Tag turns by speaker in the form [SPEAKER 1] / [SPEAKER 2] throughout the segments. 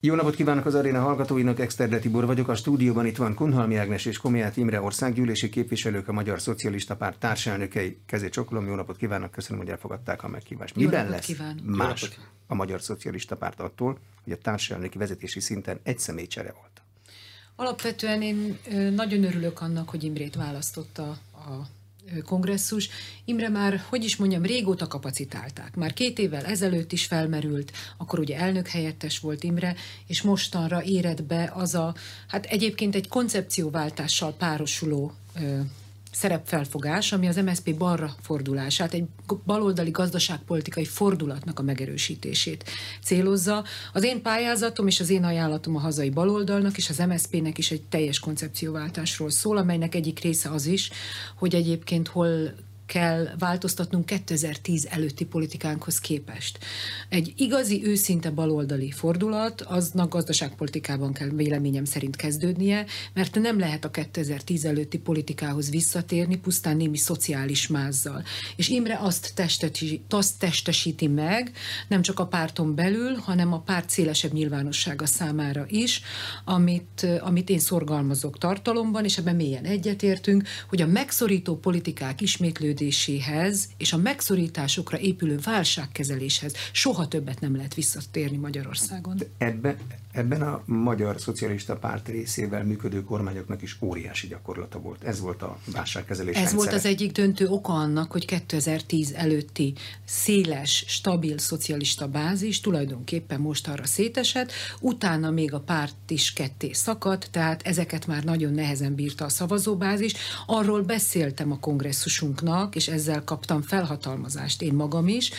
[SPEAKER 1] Jó napot kívánok az aréna hallgatóinak, Exterde Tibor vagyok. A stúdióban itt van Kunhalmi Ágnes és Komiát Imre országgyűlési képviselők, a Magyar Szocialista Párt társelnökei. Kezé csokolom, jó napot kívánok, köszönöm, hogy elfogadták a meghívást. Miben lesz kívánok. más a Magyar Szocialista Párt attól, hogy a társelnöki vezetési szinten egy személycsere volt?
[SPEAKER 2] Alapvetően én nagyon örülök annak, hogy Imrét választotta a kongresszus. Imre már, hogy is mondjam, régóta kapacitálták. Már két évvel ezelőtt is felmerült, akkor ugye elnök helyettes volt Imre, és mostanra éred be az a, hát egyébként egy koncepcióváltással párosuló szerepfelfogás, ami az MSZP balra fordulását, egy baloldali gazdaságpolitikai fordulatnak a megerősítését célozza. Az én pályázatom és az én ajánlatom a hazai baloldalnak és az MSZP-nek is egy teljes koncepcióváltásról szól, amelynek egyik része az is, hogy egyébként hol kell változtatnunk 2010 előtti politikánkhoz képest. Egy igazi, őszinte baloldali fordulat, aznak gazdaságpolitikában kell véleményem szerint kezdődnie, mert nem lehet a 2010 előtti politikához visszatérni pusztán némi szociális mázzal. És Imre azt, testesíti, azt testesíti meg, nem csak a párton belül, hanem a párt szélesebb nyilvánossága számára is, amit, amit én szorgalmazok tartalomban, és ebben mélyen egyetértünk, hogy a megszorító politikák ismétlődését működéséhez és a megszorításokra épülő válságkezeléshez soha többet nem lehet visszatérni Magyarországon. De
[SPEAKER 1] ebben, a Magyar Szocialista Párt részével működő kormányoknak is óriási gyakorlata volt. Ez volt a válságkezelés
[SPEAKER 2] Ez rendszere. volt az egyik döntő oka annak, hogy 2010 előtti széles, stabil szocialista bázis tulajdonképpen most arra szétesett, utána még a párt is ketté szakadt, tehát ezeket már nagyon nehezen bírta a szavazóbázis. Arról beszéltem a kongresszusunknak, és ezzel kaptam felhatalmazást én magam is,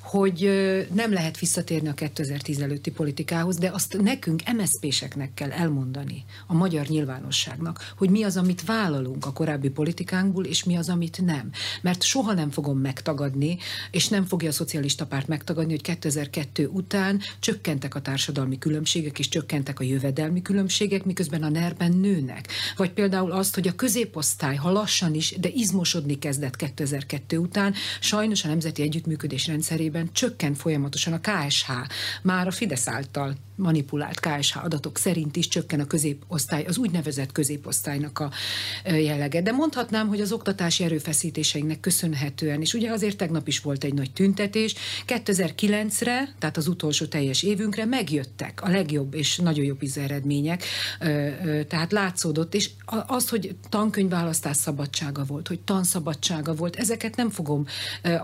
[SPEAKER 2] hogy nem lehet visszatérni a 2010 előtti politikához, de azt nekünk, MSZP-seknek kell elmondani, a magyar nyilvánosságnak, hogy mi az, amit vállalunk a korábbi politikánkból, és mi az, amit nem. Mert soha nem fogom megtagadni, és nem fogja a szocialista párt megtagadni, hogy 2002 után csökkentek a társadalmi különbségek, és csökkentek a jövedelmi különbségek, miközben a nerben nőnek. Vagy például azt, hogy a középosztály, ha lassan is, de izmosodni kezdett 2002 után. Sajnos a Nemzeti Együttműködés rendszerében csökkent folyamatosan a KSH, már a Fidesz által manipulált KSH adatok szerint is csökken a középosztály, az úgynevezett középosztálynak a jellege. De mondhatnám, hogy az oktatási erőfeszítéseinknek köszönhetően, és ugye azért tegnap is volt egy nagy tüntetés, 2009-re, tehát az utolsó teljes évünkre megjöttek a legjobb és nagyon jobb eredmények, tehát látszódott, és az, hogy tankönyvválasztás szabadsága volt, hogy tanszabadsága volt, ezeket nem fogom,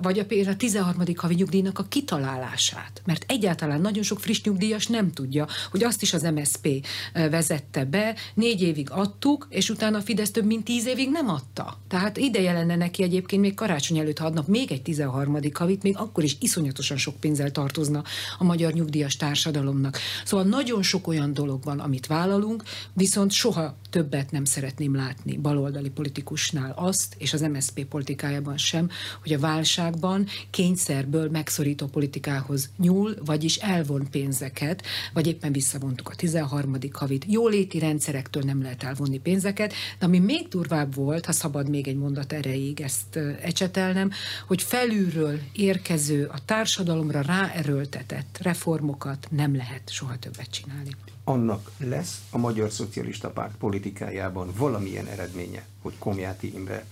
[SPEAKER 2] vagy a, például a 13. havi nyugdíjnak a kitalálását, mert egyáltalán nagyon sok friss nyugdíjas nem tudja, hogy azt is az MSP vezette be, négy évig adtuk, és utána a Fidesz több mint tíz évig nem adta. Tehát ideje lenne neki egyébként még karácsony előtt, ha adnak még egy 13. havit, még akkor is iszonyatosan sok pénzzel tartozna a magyar nyugdíjas társadalomnak. Szóval nagyon sok olyan dolog van, amit vállalunk, viszont soha többet nem szeretném látni baloldali politikusnál azt, és az MSZP politikájában sem, hogy a válságban kényszerből megszorító politikához nyúl, vagyis elvon pénzeket, vagy éppen visszavontuk a 13. havit. Jóléti rendszerektől nem lehet elvonni pénzeket, de ami még durvább volt, ha szabad még egy mondat erejéig ezt ecsetelnem, hogy felülről érkező, a társadalomra ráerőltetett reformokat nem lehet soha többet csinálni
[SPEAKER 1] annak lesz a Magyar Szocialista Párt politikájában valamilyen eredménye, hogy Komjáti Imre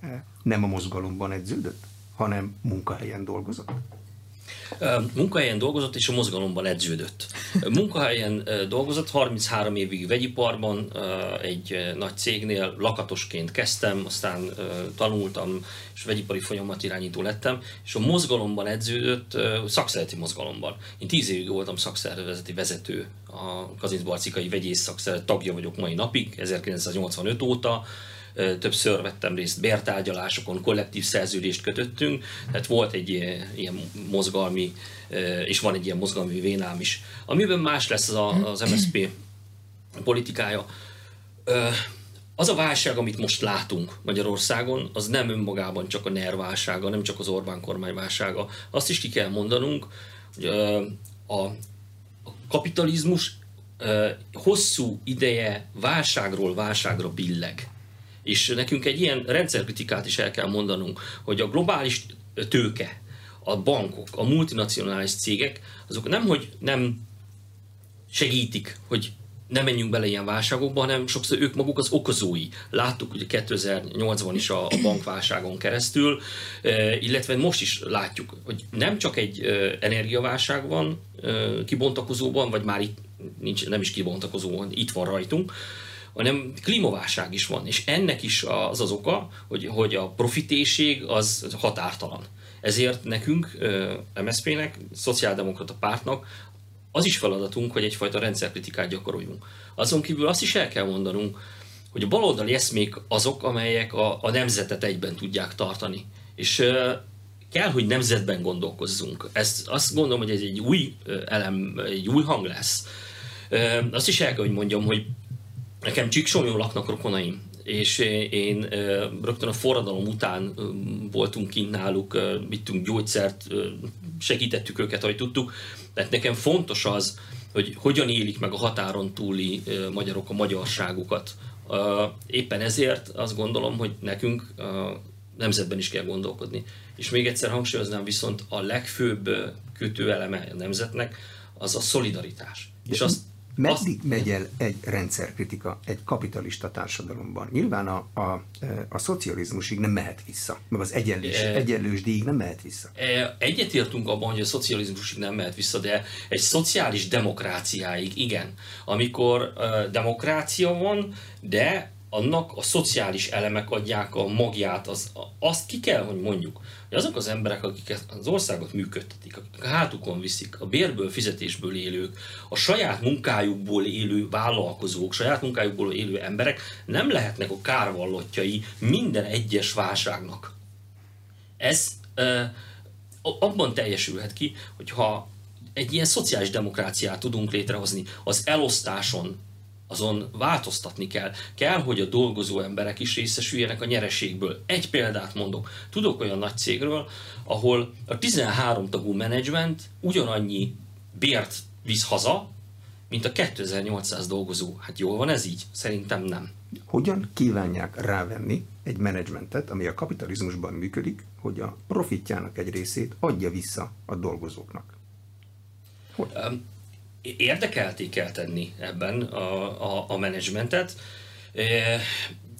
[SPEAKER 1] eh, nem a mozgalomban edződött, hanem munkahelyen dolgozott?
[SPEAKER 3] Munkahelyen dolgozott és a mozgalomban edződött. Munkahelyen dolgozott, 33 évig vegyiparban, egy nagy cégnél lakatosként kezdtem, aztán tanultam, és vegyipari folyamat irányító lettem, és a mozgalomban edződött, szakszereti mozgalomban. Én 10 évig voltam szakszervezeti vezető, a Kazincbarcikai vegyész szakszervezet tagja vagyok mai napig, 1985 óta, többször vettem részt bértárgyalásokon, kollektív szerződést kötöttünk, tehát volt egy ilyen mozgalmi, és van egy ilyen mozgalmi vénám is. Amiben más lesz az, az MSZP politikája. Az a válság, amit most látunk Magyarországon, az nem önmagában csak a NER válsága, nem csak az Orbán kormány válsága. Azt is ki kell mondanunk, hogy a kapitalizmus hosszú ideje válságról válságra billeg. És nekünk egy ilyen rendszerkritikát is el kell mondanunk, hogy a globális tőke, a bankok, a multinacionális cégek, azok nem, hogy nem segítik, hogy ne menjünk bele ilyen válságokba, hanem sokszor ők maguk az okozói. Láttuk ugye 2008-ban is a, a bankválságon keresztül, illetve most is látjuk, hogy nem csak egy energiaválság van kibontakozóban, vagy már itt nincs, nem is kibontakozóban, itt van rajtunk, hanem klímaválság is van, és ennek is az az oka, hogy, hogy a profitérség az határtalan. Ezért nekünk, MSZP-nek, Szociáldemokrata Pártnak az is feladatunk, hogy egyfajta rendszerkritikát gyakoroljunk. Azon kívül azt is el kell mondanunk, hogy a baloldali eszmék azok, amelyek a, a nemzetet egyben tudják tartani. És kell, hogy nemzetben gondolkozzunk. Ezt azt gondolom, hogy ez egy új elem, egy új hang lesz. Azt is el kell, hogy mondjam, hogy nekem Csíksomjon laknak rokonaim, és én rögtön a forradalom után voltunk kint náluk, vittünk gyógyszert, segítettük őket, ahogy tudtuk. Tehát nekem fontos az, hogy hogyan élik meg a határon túli magyarok a magyarságukat. Éppen ezért azt gondolom, hogy nekünk nemzetben is kell gondolkodni. És még egyszer hangsúlyoznám viszont a legfőbb kötőeleme a nemzetnek az a szolidaritás. És azt
[SPEAKER 1] Meddig megy el egy rendszerkritika egy kapitalista társadalomban? Nyilván a, a, a szocializmusig nem mehet vissza, meg az egyenlős, e, egyenlős díjig nem mehet vissza.
[SPEAKER 3] E, egyetértünk abban, hogy a szocializmusig nem mehet vissza, de egy szociális demokráciáig igen. Amikor uh, demokrácia van, de annak a szociális elemek adják a magját, az, azt ki kell, hogy mondjuk, hogy azok az emberek, akik az országot működtetik, akik a hátukon viszik, a bérből, fizetésből élők, a saját munkájukból élő vállalkozók, saját munkájukból élő emberek nem lehetnek a kárvallottjai minden egyes válságnak. Ez ö, abban teljesülhet ki, hogyha egy ilyen szociális demokráciát tudunk létrehozni, az elosztáson azon változtatni kell. Kell, hogy a dolgozó emberek is részesüljenek a nyereségből. Egy példát mondok. Tudok olyan nagy cégről, ahol a 13 tagú menedzsment ugyanannyi bért visz haza, mint a 2800 dolgozó. Hát jól van ez így? Szerintem nem.
[SPEAKER 1] Hogyan kívánják rávenni egy menedzsmentet, ami a kapitalizmusban működik, hogy a profitjának egy részét adja vissza a dolgozóknak?
[SPEAKER 3] Hogy? Um, érdekelté kell tenni ebben a, a, a menedzsmentet.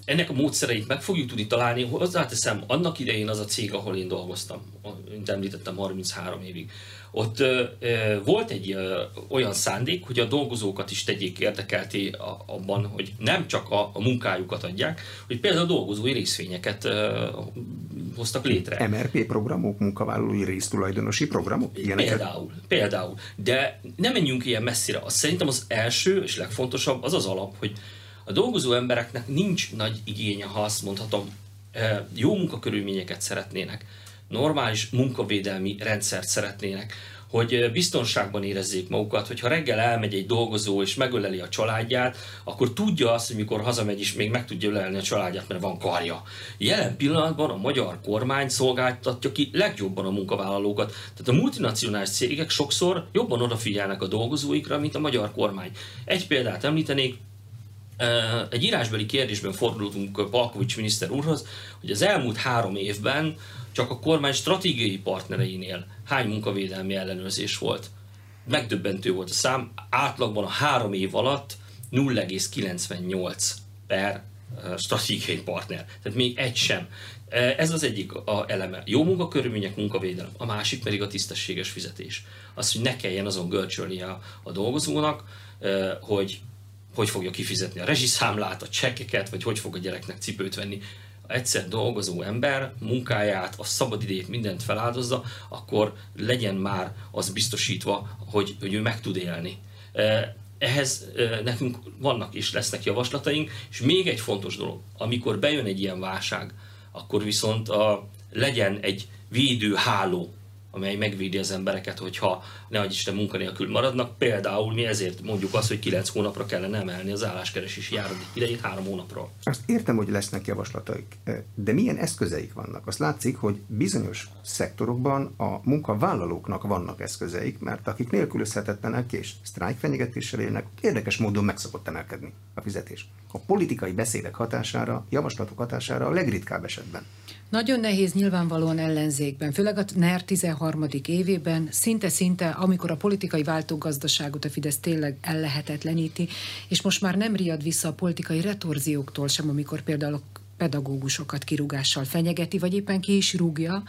[SPEAKER 3] Ennek a módszereit meg fogjuk tudni találni. Hozzáteszem, annak idején az a cég, ahol én dolgoztam, mint említettem, 33 évig, ott ö, ö, volt egy olyan szándék, hogy a dolgozókat is tegyék érdekelté abban, hogy nem csak a, munkájukat adják, hogy például a dolgozói részvényeket hoztak létre.
[SPEAKER 1] MRP programok, munkavállalói résztulajdonosi programok?
[SPEAKER 3] Ilyeneket? Például, például. De nem menjünk ilyen messzire. Azt szerintem az első és legfontosabb az az alap, hogy a dolgozó embereknek nincs nagy igénye, ha azt mondhatom, jó munkakörülményeket szeretnének normális munkavédelmi rendszert szeretnének, hogy biztonságban érezzék magukat, hogyha reggel elmegy egy dolgozó és megöleli a családját, akkor tudja azt, hogy mikor hazamegy is még meg tudja ölelni a családját, mert van karja. Jelen pillanatban a magyar kormány szolgáltatja ki legjobban a munkavállalókat. Tehát a multinacionális cégek sokszor jobban odafigyelnek a dolgozóikra, mint a magyar kormány. Egy példát említenék, egy írásbeli kérdésben fordultunk Palkovics miniszter úrhoz, hogy az elmúlt három évben csak a kormány stratégiai partnereinél hány munkavédelmi ellenőrzés volt. Megdöbbentő volt a szám, átlagban a három év alatt 0,98 per stratégiai partner. Tehát még egy sem. Ez az egyik a eleme. Jó munkakörülmények, munkavédelem. A másik pedig a tisztességes fizetés. Az, hogy ne kelljen azon görcsölni a, a dolgozónak, hogy hogy fogja kifizetni a rezsiszámlát, a csekkeket, vagy hogy fog a gyereknek cipőt venni egyszer dolgozó ember munkáját, a szabadidejét, mindent feláldozza, akkor legyen már az biztosítva, hogy, hogy ő meg tud élni. Ehhez nekünk vannak és lesznek javaslataink, és még egy fontos dolog, amikor bejön egy ilyen válság, akkor viszont a, legyen egy védőháló amely megvédi az embereket, hogyha ne adj Isten munkanélkül maradnak. Például mi ezért mondjuk azt, hogy 9 hónapra kellene emelni az álláskeresési járadék idejét 3 hónapra.
[SPEAKER 1] Azt értem, hogy lesznek javaslataik, de milyen eszközeik vannak? Azt látszik, hogy bizonyos szektorokban a munkavállalóknak vannak eszközeik, mert akik nélkülözhetetlenek és sztrájkfenyegetéssel élnek, érdekes módon meg szokott emelkedni a fizetés. A politikai beszédek hatására, javaslatok hatására a legritkább esetben.
[SPEAKER 2] Nagyon nehéz nyilvánvalóan ellenzékben, főleg a NER 16 harmadik évében, szinte-szinte, amikor a politikai váltógazdaságot a Fidesz tényleg ellehetetleníti, és most már nem riad vissza a politikai retorzióktól sem, amikor például a pedagógusokat kirúgással fenyegeti, vagy éppen ki is rúgja,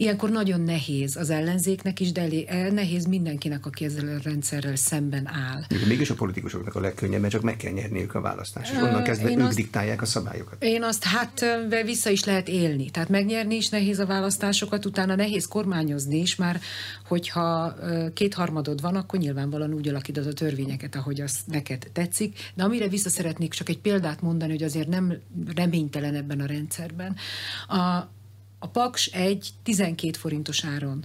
[SPEAKER 2] Ilyenkor nagyon nehéz az ellenzéknek is, de eh, nehéz mindenkinek, aki ezzel a rendszerrel szemben áll.
[SPEAKER 1] Mégis a politikusoknak a legkönnyebb, mert csak meg kell nyerniük a választást. És onnan kezdve ők azt, diktálják a szabályokat.
[SPEAKER 2] Én azt hát vissza is lehet élni. Tehát megnyerni is nehéz a választásokat, utána nehéz kormányozni is, már hogyha kétharmadod van, akkor nyilvánvalóan úgy alakítod a törvényeket, ahogy az neked tetszik. De amire vissza szeretnék csak egy példát mondani, hogy azért nem reménytelen ebben a rendszerben. A, a Paks egy 12 forintos áron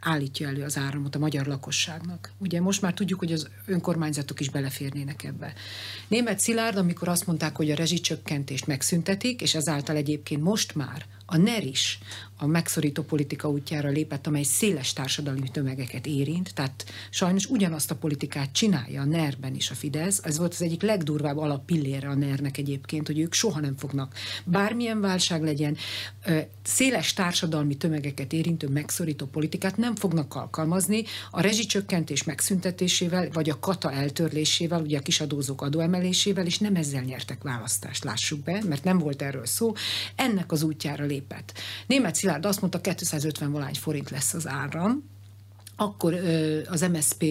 [SPEAKER 2] állítja elő az áramot a magyar lakosságnak. Ugye most már tudjuk, hogy az önkormányzatok is beleférnének ebbe. Német Szilárd, amikor azt mondták, hogy a rezsicsökkentést megszüntetik, és ezáltal egyébként most már a NER is a megszorító politika útjára lépett, amely széles társadalmi tömegeket érint, tehát sajnos ugyanazt a politikát csinálja a NER-ben is a Fidesz. Ez volt az egyik legdurvább alappillére a NER-nek egyébként, hogy ők soha nem fognak bármilyen válság legyen, széles társadalmi tömegeket érintő megszorító politikát nem fognak alkalmazni a rezsicsökkentés megszüntetésével, vagy a kata eltörlésével, ugye a kisadózók adóemelésével, és nem ezzel nyertek választást, lássuk be, mert nem volt erről szó. Ennek az útjára lépett. Német Szilárd azt mondta, 250 valány forint lesz az áram, akkor az MSP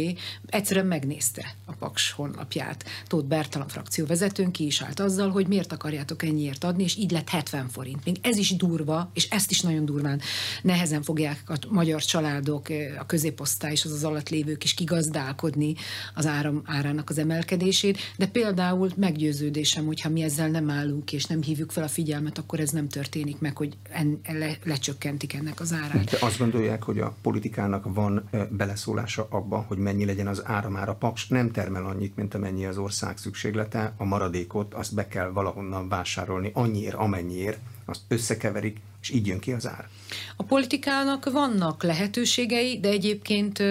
[SPEAKER 2] egyszerűen megnézte a Paks honlapját. Tóth Bertalan frakcióvezetőn ki is állt azzal, hogy miért akarjátok ennyiért adni, és így lett 70 forint. Még ez is durva, és ezt is nagyon durván nehezen fogják a magyar családok, a középosztály és az az alatt lévők is kigazdálkodni az áram árának az emelkedését, de például meggyőződésem, hogyha mi ezzel nem állunk és nem hívjuk fel a figyelmet, akkor ez nem történik meg, hogy en, le, lecsökkentik ennek az árát.
[SPEAKER 1] De azt gondolják, hogy a politikának van beleszólása abban, hogy mennyi legyen az áramára. Paks nem termel annyit, mint amennyi az ország szükséglete, a maradékot azt be kell valahonnan vásárolni annyiért, amennyiért, azt összekeverik, és így jön ki az ár.
[SPEAKER 2] A politikának vannak lehetőségei, de egyébként,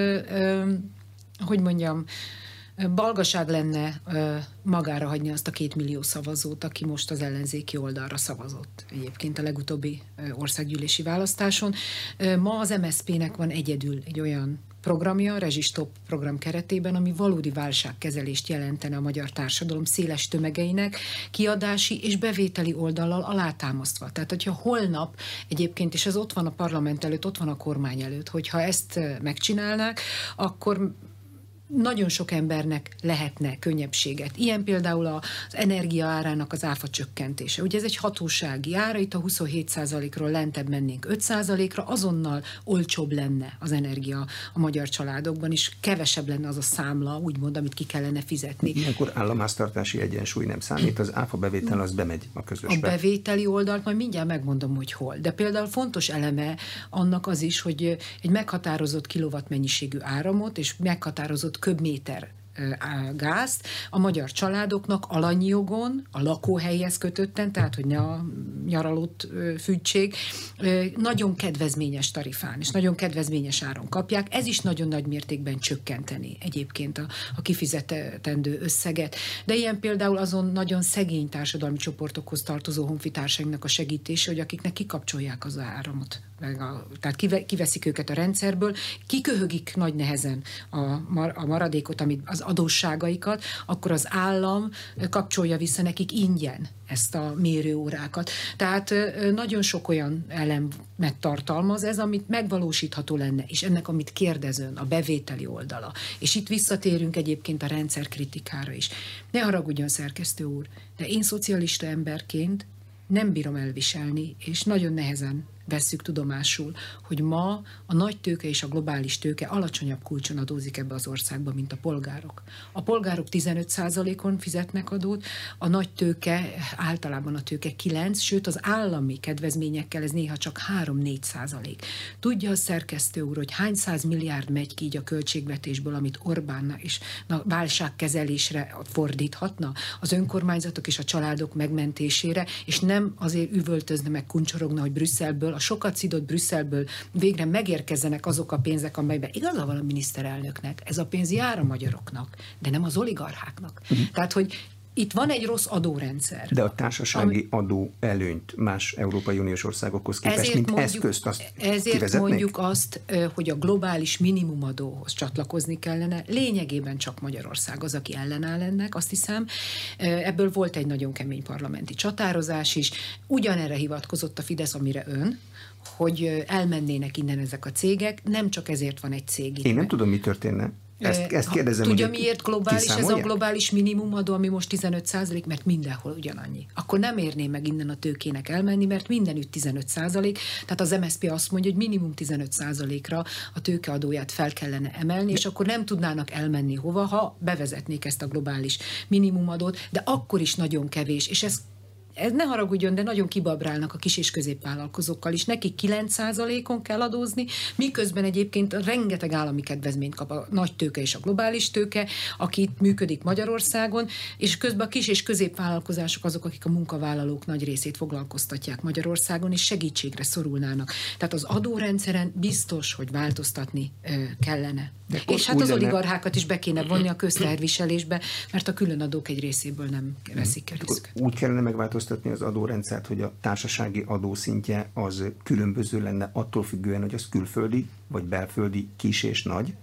[SPEAKER 2] hogy mondjam, balgaság lenne magára hagyni azt a két millió szavazót, aki most az ellenzéki oldalra szavazott. Egyébként a legutóbbi országgyűlési választáson. Ma az MSZP-nek van egyedül egy olyan programja, Rezsistop program keretében, ami valódi válságkezelést jelentene a magyar társadalom széles tömegeinek, kiadási és bevételi oldallal alátámasztva. Tehát, hogyha holnap egyébként, és ez ott van a parlament előtt, ott van a kormány előtt, hogyha ezt megcsinálnák, akkor nagyon sok embernek lehetne könnyebbséget. Ilyen például az energia árának az áfa csökkentése. Ugye ez egy hatósági ára, itt a 27%-ról lentebb mennénk 5%-ra, azonnal olcsóbb lenne az energia a magyar családokban, és kevesebb lenne az a számla, úgymond, amit ki kellene fizetni.
[SPEAKER 1] Ilyenkor államháztartási egyensúly nem számít, az áfa bevétel az bemegy a közösbe.
[SPEAKER 2] A bevételi oldalt majd mindjárt megmondom, hogy hol. De például fontos eleme annak az is, hogy egy meghatározott kilovatmennyiségű áramot és meghatározott köbméter gázt a magyar családoknak alanyi jogon, a lakóhelyhez kötötten, tehát hogy ne a nyaralott fűtség, nagyon kedvezményes tarifán és nagyon kedvezményes áron kapják. Ez is nagyon nagy mértékben csökkenteni egyébként a, a kifizetendő összeget. De ilyen például azon nagyon szegény társadalmi csoportokhoz tartozó honfitársainknak a segítése, hogy akiknek kikapcsolják az áramot a, tehát kiveszik őket a rendszerből, kiköhögik nagy nehezen a, mar, a maradékot, amit, az adósságaikat, akkor az állam kapcsolja vissza nekik ingyen ezt a mérőórákat. Tehát nagyon sok olyan elemet tartalmaz ez, amit megvalósítható lenne, és ennek, amit kérdezőn, a bevételi oldala. És itt visszatérünk egyébként a rendszer kritikára is. Ne haragudjon, szerkesztő úr, de én szocialista emberként nem bírom elviselni, és nagyon nehezen vesszük tudomásul, hogy ma a nagy tőke és a globális tőke alacsonyabb kulcson adózik ebbe az országba, mint a polgárok. A polgárok 15%-on fizetnek adót, a nagy tőke, általában a tőke 9, sőt az állami kedvezményekkel ez néha csak 3-4 százalék. Tudja a szerkesztő úr, hogy hány száz milliárd megy ki így a költségvetésből, amit Orbán is a válságkezelésre fordíthatna, az önkormányzatok és a családok megmentésére, és nem azért üvöltözne meg kuncsorogna, hogy Brüsszelből a sokat szidott Brüsszelből végre megérkezzenek azok a pénzek, amelyben igaza van a miniszterelnöknek. Ez a pénz jár a magyaroknak, de nem az oligarcháknak. Uh-huh. Tehát, hogy itt van egy rossz adórendszer.
[SPEAKER 1] De a társasági ami, adó előnyt más Európai Uniós országokhoz képest, ezért mint mondjuk, eszközt azt
[SPEAKER 2] Ezért
[SPEAKER 1] kivezetnék?
[SPEAKER 2] mondjuk azt, hogy a globális minimumadóhoz csatlakozni kellene. Lényegében csak Magyarország az, aki ellenáll ennek, azt hiszem. Ebből volt egy nagyon kemény parlamenti csatározás is. Ugyanerre hivatkozott a Fidesz, amire ön, hogy elmennének innen ezek a cégek, nem csak ezért van egy cég.
[SPEAKER 1] Én nem tudom, mi történne. Ezt, ezt kérdezem,
[SPEAKER 2] Tudja, miért globális ez a globális minimumadó, ami most 15 százalék, mert mindenhol ugyanannyi. Akkor nem érné meg innen a tőkének elmenni, mert mindenütt 15 százalék. Tehát az MSZP azt mondja, hogy minimum 15 százalékra a tőkeadóját fel kellene emelni, és akkor nem tudnának elmenni hova, ha bevezetnék ezt a globális minimumadót, de akkor is nagyon kevés, és ez ez ne haragudjon, de nagyon kibabrálnak a kis és középvállalkozókkal is. Nekik 9%-on kell adózni, miközben egyébként rengeteg állami kedvezményt kap a nagy tőke és a globális tőke, aki itt működik Magyarországon, és közben a kis és középvállalkozások azok, akik a munkavállalók nagy részét foglalkoztatják Magyarországon, és segítségre szorulnának. Tehát az adórendszeren biztos, hogy változtatni kellene. És hát az lenne... oligarchákat is be kéne vonni a közterviselésbe, mert a különadók egy részéből nem veszik el
[SPEAKER 1] Úgy kellene megváltoztatni az adórendszert, hogy a társasági adószintje az különböző lenne attól függően, hogy az külföldi vagy belföldi kis és nagy?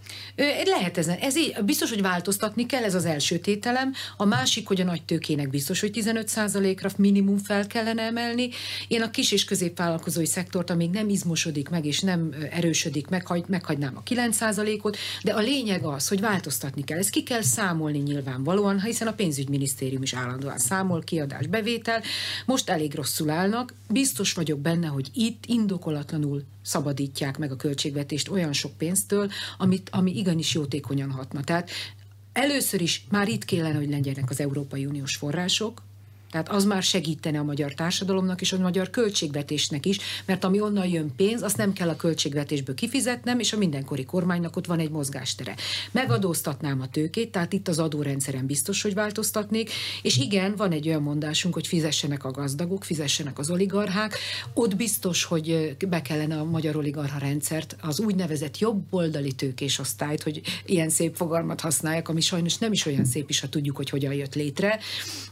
[SPEAKER 2] Lehet ezen. Ez így, biztos, hogy változtatni kell, ez az első tételem. A másik, hogy a nagy tőkének biztos, hogy 15%-ra minimum fel kellene emelni. Én a kis és középvállalkozói szektort, amíg nem izmosodik meg és nem erősödik, meghagy, meghagynám a 9%-ot, de a lényeg az, hogy változtatni kell. Ezt ki kell számolni nyilvánvalóan, hiszen a pénzügyminisztérium is állandóan számol, kiadás, bevétel. Most elég rosszul állnak. Biztos vagyok benne, hogy itt indokolatlanul szabadítják meg a költségvetést olyan sok pénztől, amit, ami igenis jótékonyan hatna. Tehát először is már itt kellene, hogy legyenek az Európai Uniós források, tehát az már segítene a magyar társadalomnak és a magyar költségvetésnek is, mert ami onnan jön pénz, azt nem kell a költségvetésből kifizetnem, és a mindenkori kormánynak ott van egy mozgástere. Megadóztatnám a tőkét, tehát itt az adórendszeren biztos, hogy változtatnék, és igen, van egy olyan mondásunk, hogy fizessenek a gazdagok, fizessenek az oligarchák, ott biztos, hogy be kellene a magyar oligarcha rendszert, az úgynevezett jobboldali tőkés osztályt, hogy ilyen szép fogalmat használják, ami sajnos nem is olyan szép is, ha tudjuk, hogy hogyan jött létre,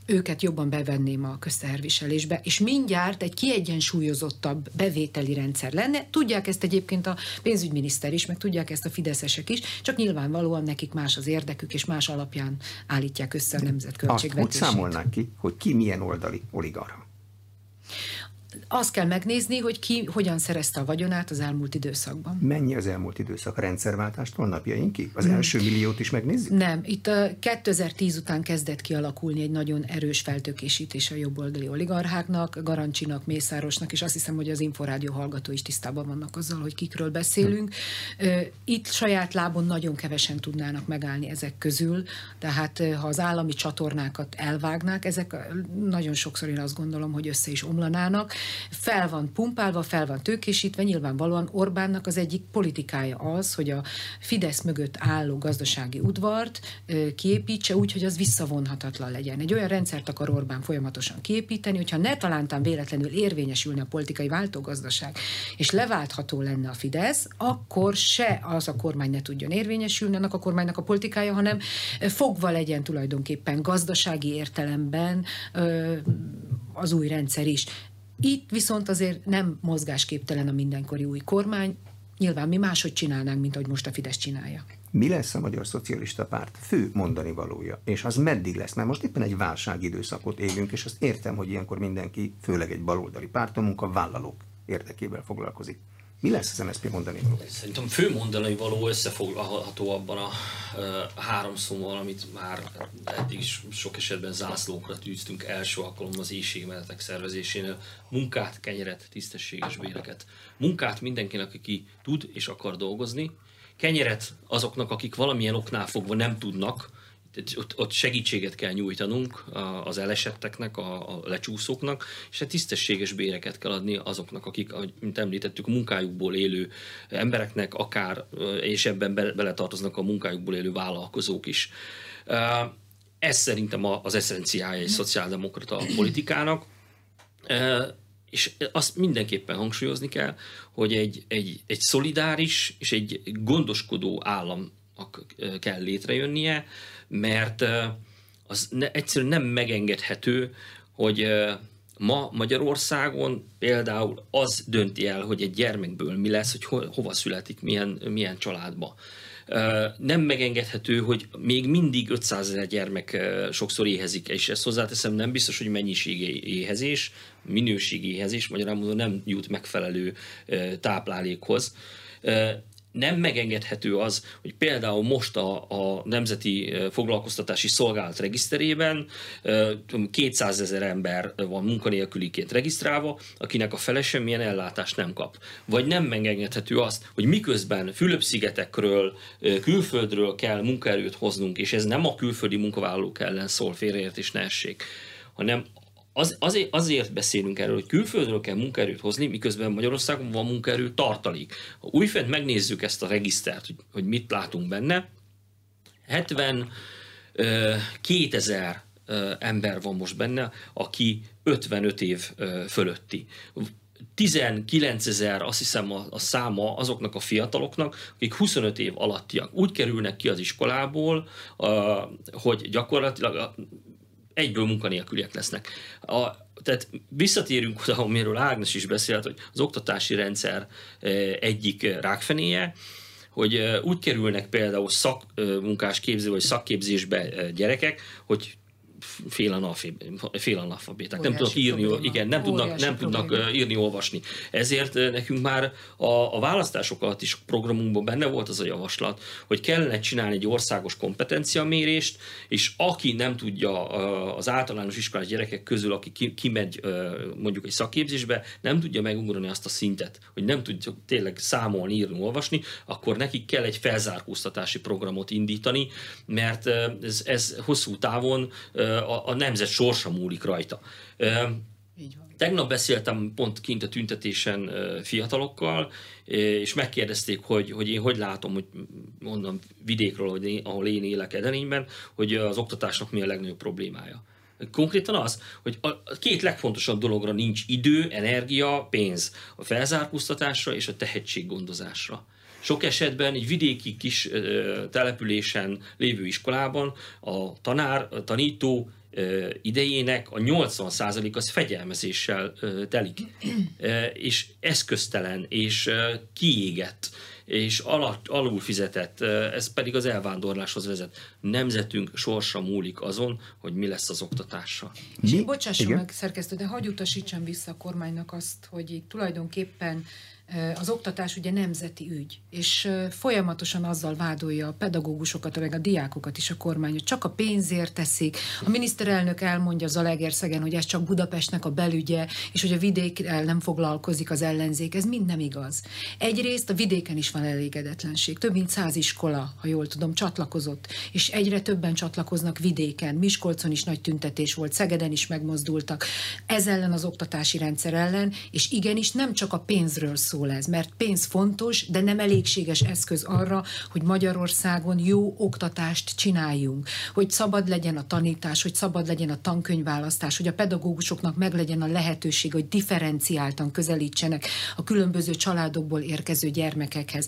[SPEAKER 2] őket jobban be bevenném a közteherviselésbe, és mindjárt egy kiegyensúlyozottabb bevételi rendszer lenne. Tudják ezt egyébként a pénzügyminiszter is, meg tudják ezt a fideszesek is, csak nyilvánvalóan nekik más az érdekük, és más alapján állítják össze a nemzetköltségvetését.
[SPEAKER 1] Azt hogy számolnák ki, hogy ki milyen oldali oligarha?
[SPEAKER 2] Azt kell megnézni, hogy ki hogyan szerezte a vagyonát az elmúlt időszakban.
[SPEAKER 1] Mennyi az elmúlt időszak a rendszerváltástól napjainkig? Az hmm. első milliót is megnézzük?
[SPEAKER 2] Nem. Itt a 2010 után kezdett kialakulni egy nagyon erős feltökésítés a jobboldali oligarcháknak, Garancsinak, Mészárosnak, és azt hiszem, hogy az Inforádió hallgató is tisztában vannak azzal, hogy kikről beszélünk. Hmm. Itt saját lábon nagyon kevesen tudnának megállni ezek közül, tehát ha az állami csatornákat elvágnák, ezek nagyon sokszor én azt gondolom, hogy össze is omlanának, fel van pumpálva, fel van tőkésítve, nyilvánvalóan Orbánnak az egyik politikája az, hogy a Fidesz mögött álló gazdasági udvart kiépítse úgy, hogy az visszavonhatatlan legyen. Egy olyan rendszert akar Orbán folyamatosan kiépíteni, hogyha ne talántán véletlenül érvényesülne a politikai váltógazdaság, és leváltható lenne a Fidesz, akkor se az a kormány ne tudjon érvényesülni, annak a kormánynak a politikája, hanem fogva legyen tulajdonképpen gazdasági értelemben az új rendszer is. Itt viszont azért nem mozgásképtelen a mindenkori új kormány, nyilván mi máshogy csinálnánk, mint ahogy most a Fidesz csinálja.
[SPEAKER 1] Mi lesz a Magyar Szocialista Párt fő mondani valója? És az meddig lesz? Mert most éppen egy válságidőszakot élünk, és azt értem, hogy ilyenkor mindenki, főleg egy baloldali párt, a munkavállalók érdekével foglalkozik. Mi lesz az MSZP mondani való?
[SPEAKER 3] Szerintem fő mondani való összefoglalható abban a, a három szóval, amit már eddig is sok esetben zászlókra tűztünk első alkalommal az éjségmenetek szervezésénél. Munkát, kenyeret, tisztességes béreket. Munkát mindenkinek, aki tud és akar dolgozni. Kenyeret azoknak, akik valamilyen oknál fogva nem tudnak, ott, ott segítséget kell nyújtanunk az elesetteknek, a, a lecsúszóknak, és hát tisztességes béreket kell adni azoknak, akik, mint említettük, munkájukból élő embereknek, akár, és ebben beletartoznak a munkájukból élő vállalkozók is. Ez szerintem az eszenciája egy szociáldemokrata politikának, és azt mindenképpen hangsúlyozni kell, hogy egy, egy, egy szolidáris és egy gondoskodó állam kell létrejönnie, mert az ne, egyszerűen nem megengedhető, hogy ma Magyarországon például az dönti el, hogy egy gyermekből mi lesz, hogy ho, hova születik, milyen, milyen családba. Nem megengedhető, hogy még mindig 500 ezer gyermek sokszor éhezik, és ezt hozzáteszem, nem biztos, hogy mennyiségi éhezés, minőségi éhezés, magyarán mondom, nem jut megfelelő táplálékhoz nem megengedhető az, hogy például most a, a Nemzeti Foglalkoztatási Szolgálat regiszterében 200 ezer ember van munkanélküliként regisztrálva, akinek a fele semmilyen ellátást nem kap. Vagy nem megengedhető azt, hogy miközben Fülöp-szigetekről, külföldről kell munkaerőt hoznunk, és ez nem a külföldi munkavállalók ellen szól, félreértés ne essék, hanem az, azért, azért beszélünk erről, hogy külföldről kell munkaerőt hozni, miközben Magyarországon van munkaerő tartalék. Ha újfent megnézzük ezt a regisztert, hogy, hogy mit látunk benne, 70 2000 ember van most benne, aki 55 év fölötti. 19 ezer, azt hiszem a, a száma azoknak a fiataloknak, akik 25 év alattiak. Úgy kerülnek ki az iskolából, hogy gyakorlatilag egyből munkanélküliek lesznek. A, tehát visszatérünk oda, amiről Ágnes is beszélt, hogy az oktatási rendszer e, egyik rákfenéje, hogy e, úgy kerülnek például szakmunkás képző vagy szakképzésbe e, gyerekek, hogy félanalfabéták. Nem tudnak írni, probléma. igen, nem tudnak, nem tudnak írni, olvasni. Ezért nekünk már a, a választások alatt is programunkban benne volt az a javaslat, hogy kellene csinálni egy országos kompetenciamérést, és aki nem tudja az általános iskolás gyerekek közül, aki kimegy mondjuk egy szakképzésbe, nem tudja megugrani azt a szintet, hogy nem tudja tényleg számolni, írni, olvasni, akkor nekik kell egy felzárkóztatási programot indítani, mert ez, ez hosszú távon a, a nemzet sorsa múlik rajta. Így van. Tegnap beszéltem pont kint a tüntetésen fiatalokkal, és megkérdezték, hogy, hogy én hogy látom, hogy mondom vidékről, hogy én, ahol én élek Edenényben, hogy az oktatásnak mi a legnagyobb problémája. Konkrétan az, hogy a két legfontosabb dologra nincs idő, energia, pénz. A felzárkóztatásra és a tehetséggondozásra. Sok esetben egy vidéki kis településen lévő iskolában a tanár, a tanító idejének a 80% az fegyelmezéssel telik, és eszköztelen, és kiégett, és alatt, alul fizetett, ez pedig az elvándorláshoz vezet. Nemzetünk sorsa múlik azon, hogy mi lesz az oktatással.
[SPEAKER 2] És bocsásson meg, szerkesztő, de hagyj utasítsam vissza a kormánynak azt, hogy itt tulajdonképpen az oktatás ugye nemzeti ügy, és folyamatosan azzal vádolja a pedagógusokat, meg a diákokat is a kormány, hogy csak a pénzért teszik. A miniszterelnök elmondja Zalaegerszegen, hogy ez csak Budapestnek a belügye, és hogy a vidékkel nem foglalkozik az ellenzék. Ez mind nem igaz. Egyrészt a vidéken is van elégedetlenség. Több mint száz iskola, ha jól tudom, csatlakozott, és egyre többen csatlakoznak vidéken. Miskolcon is nagy tüntetés volt, Szegeden is megmozdultak. Ez ellen az oktatási rendszer ellen, és igenis nem csak a pénzről szól, szól ez, mert pénz fontos, de nem elégséges eszköz arra, hogy Magyarországon jó oktatást csináljunk, hogy szabad legyen a tanítás, hogy szabad legyen a tankönyvválasztás, hogy a pedagógusoknak meglegyen a lehetőség, hogy differenciáltan közelítsenek a különböző családokból érkező gyermekekhez.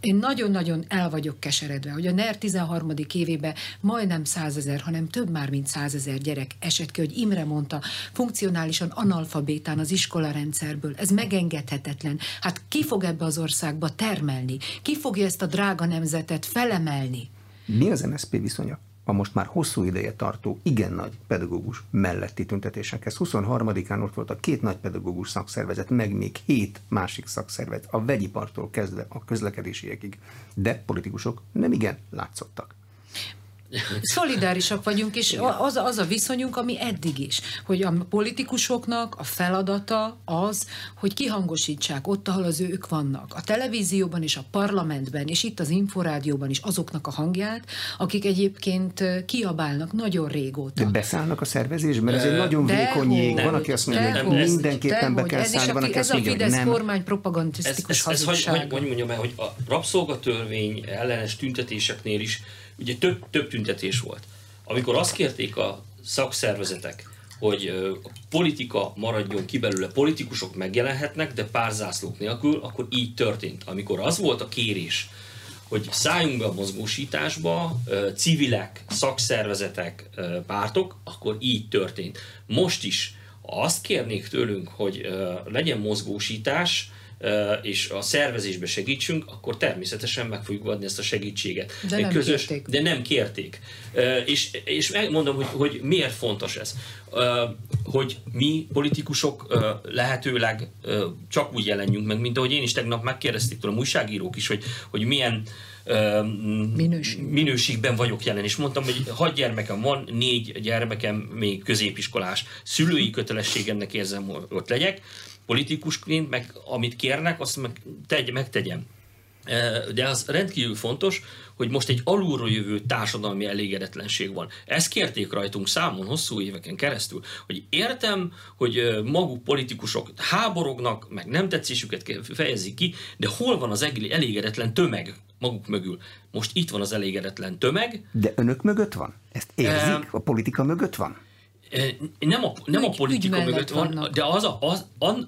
[SPEAKER 2] Én nagyon-nagyon el vagyok keseredve, hogy a NER 13. évében majdnem százezer, hanem több már, mint százezer gyerek esett ki, hogy Imre mondta, funkcionálisan analfabétán az iskolarendszerből. Ez megengedhetetlen. Hát Hát ki fog ebbe az országba termelni? Ki fogja ezt a drága nemzetet felemelni?
[SPEAKER 1] Mi az MSZP viszonya? a most már hosszú ideje tartó, igen nagy pedagógus melletti tüntetésekhez. 23-án ott volt a két nagy pedagógus szakszervezet, meg még hét másik szakszervezet, a vegyipartól kezdve a közlekedésiekig. De politikusok nem igen látszottak.
[SPEAKER 2] Szolidárisak vagyunk, és az, az a viszonyunk, ami eddig is, hogy a politikusoknak a feladata az, hogy kihangosítsák ott, ahol az ők vannak. A televízióban és a parlamentben, és itt az inforádióban is azoknak a hangját, akik egyébként kiabálnak nagyon régóta.
[SPEAKER 1] De beszállnak a szervezésben, mert ez egy nagyon vékony jég. Van, aki azt mondja, hogy mindenképpen be kell szállni, van, aki
[SPEAKER 2] azt mondja, hogy nem. Ez a kormány propagandisztikus ez, ez, ez,
[SPEAKER 3] hogy, hogy mondjam el, hogy a rabszolgatörvény ellenes tüntetéseknél is ugye több, több tüntetés volt. Amikor azt kérték a szakszervezetek, hogy a politika maradjon ki belőle, politikusok megjelenhetnek, de pár zászlók nélkül, akkor így történt. Amikor az volt a kérés, hogy szálljunk be a mozgósításba, civilek, szakszervezetek, pártok, akkor így történt. Most is azt kérnék tőlünk, hogy legyen mozgósítás, és a szervezésbe segítsünk, akkor természetesen meg fogjuk adni ezt a segítséget.
[SPEAKER 2] De nem közös, kérték.
[SPEAKER 3] De nem kérték. És, és megmondom, hogy, hogy miért fontos ez. Hogy mi politikusok lehetőleg csak úgy jelenjünk meg, mint ahogy én is tegnap megkérdezték tőlem újságírók is, hogy, hogy milyen Minőség. minőségben vagyok jelen, és mondtam, hogy hat gyermekem van, négy gyermekem még középiskolás. Szülői kötelességemnek érzem, hogy ott legyek, politikusként, meg amit kérnek, azt meg tegy, megtegyem. De az rendkívül fontos, hogy most egy alulról jövő társadalmi elégedetlenség van. Ezt kérték rajtunk számon hosszú éveken keresztül, hogy értem, hogy maguk politikusok háborognak, meg nem tetszésüket fejezik ki, de hol van az elégedetlen tömeg maguk mögül? Most itt van az elégedetlen tömeg.
[SPEAKER 1] De önök mögött van? Ezt érzik? A politika mögött van?
[SPEAKER 3] Nem a, nem a politika mögött van, de az, a, az, az,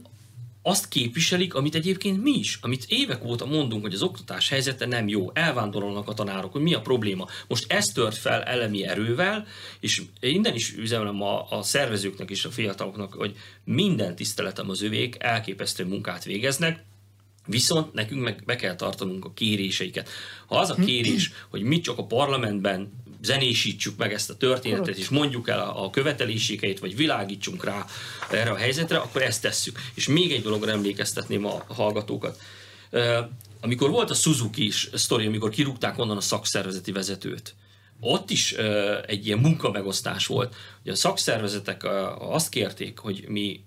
[SPEAKER 3] azt képviselik, amit egyébként mi is, amit évek óta mondunk, hogy az oktatás helyzete nem jó, elvándorolnak a tanárok, hogy mi a probléma. Most ez tört fel elemi erővel, és innen is üzenem a, a szervezőknek és a fiataloknak, hogy minden tiszteletem az övék, elképesztő munkát végeznek, Viszont nekünk meg be kell tartanunk a kéréseiket. Ha az a kérés, hogy mi csak a parlamentben zenésítsük meg ezt a történetet, és mondjuk el a, a követelésékeit, vagy világítsunk rá erre a helyzetre, akkor ezt tesszük. És még egy dologra emlékeztetném a hallgatókat. Amikor volt a Suzuki is sztori, amikor kirúgták onnan a szakszervezeti vezetőt, ott is egy ilyen munkamegosztás volt, hogy a szakszervezetek azt kérték, hogy mi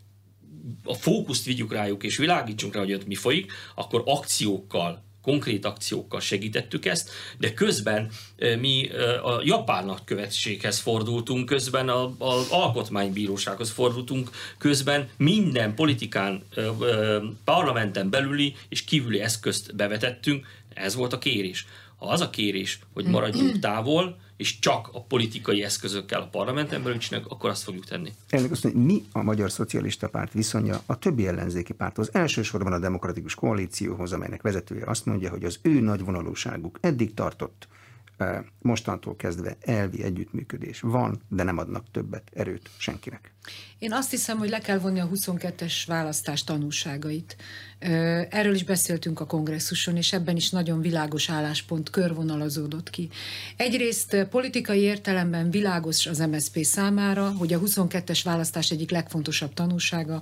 [SPEAKER 3] a fókuszt vigyük rájuk, és világítsunk rá, hogy ott mi folyik, akkor akciókkal konkrét akciókkal segítettük ezt, de közben mi a japán nagykövetséghez fordultunk, közben az alkotmánybírósághoz fordultunk, közben minden politikán, parlamenten belüli és kívüli eszközt bevetettünk, ez volt a kérés. Ha az a kérés, hogy maradjunk távol, és csak a politikai eszközökkel a parlamenten belül csináljuk, akkor azt fogjuk tenni.
[SPEAKER 1] Elnök azt mondja, mi a Magyar Szocialista Párt viszonya a többi ellenzéki párthoz, elsősorban a Demokratikus Koalícióhoz, amelynek vezetője azt mondja, hogy az ő nagyvonalúságuk eddig tartott, mostantól kezdve elvi együttműködés van, de nem adnak többet erőt senkinek.
[SPEAKER 2] Én azt hiszem, hogy le kell vonni a 22-es választás tanulságait. Erről is beszéltünk a kongresszuson, és ebben is nagyon világos álláspont körvonalazódott ki. Egyrészt politikai értelemben világos az MSZP számára, hogy a 22-es választás egyik legfontosabb tanulsága,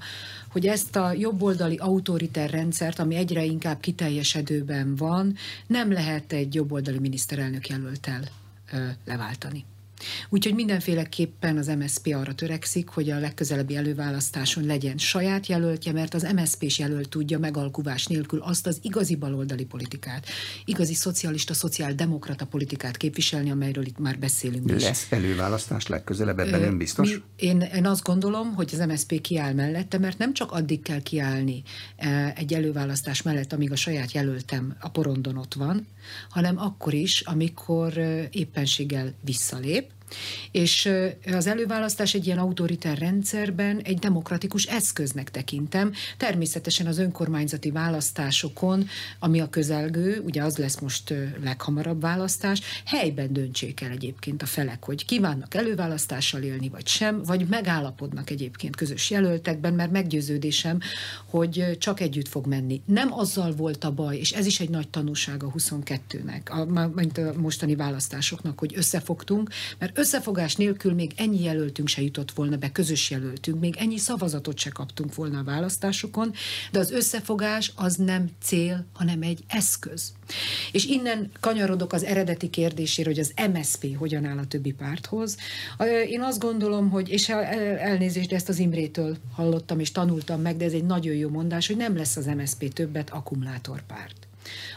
[SPEAKER 2] hogy ezt a jobboldali autoriter rendszert, ami egyre inkább kiteljesedőben van, nem lehet egy jobboldali miniszterelnök jelöltel leváltani. Úgyhogy mindenféleképpen az MSZP arra törekszik, hogy a legközelebbi előválasztáson legyen saját jelöltje, mert az MSZP-s jelölt tudja megalkuvás nélkül azt az igazi baloldali politikát, igazi szocialista, szociáldemokrata politikát képviselni, amelyről itt már beszélünk
[SPEAKER 1] is. Lesz előválasztás legközelebb, ebben ön biztos? Mi,
[SPEAKER 2] én, én azt gondolom, hogy az MSZP kiáll mellette, mert nem csak addig kell kiállni egy előválasztás mellett, amíg a saját jelöltem a porondon ott van, hanem akkor is, amikor éppenséggel visszalép, és az előválasztás egy ilyen autoritár rendszerben egy demokratikus eszköznek tekintem. Természetesen az önkormányzati választásokon, ami a közelgő, ugye az lesz most leghamarabb választás, helyben döntsék el egyébként a felek, hogy kívánnak előválasztással élni, vagy sem, vagy megállapodnak egyébként közös jelöltekben, mert meggyőződésem, hogy csak együtt fog menni. Nem azzal volt a baj, és ez is egy nagy tanúság a 22-nek, a, mint a mostani választásoknak, hogy összefogtunk, mert összefogás nélkül még ennyi jelöltünk se jutott volna be, közös jelöltünk, még ennyi szavazatot se kaptunk volna a választásokon, de az összefogás az nem cél, hanem egy eszköz. És innen kanyarodok az eredeti kérdésére, hogy az MSP hogyan áll a többi párthoz. Én azt gondolom, hogy, és elnézést, de ezt az Imrétől hallottam és tanultam meg, de ez egy nagyon jó mondás, hogy nem lesz az MSP többet akkumulátorpárt.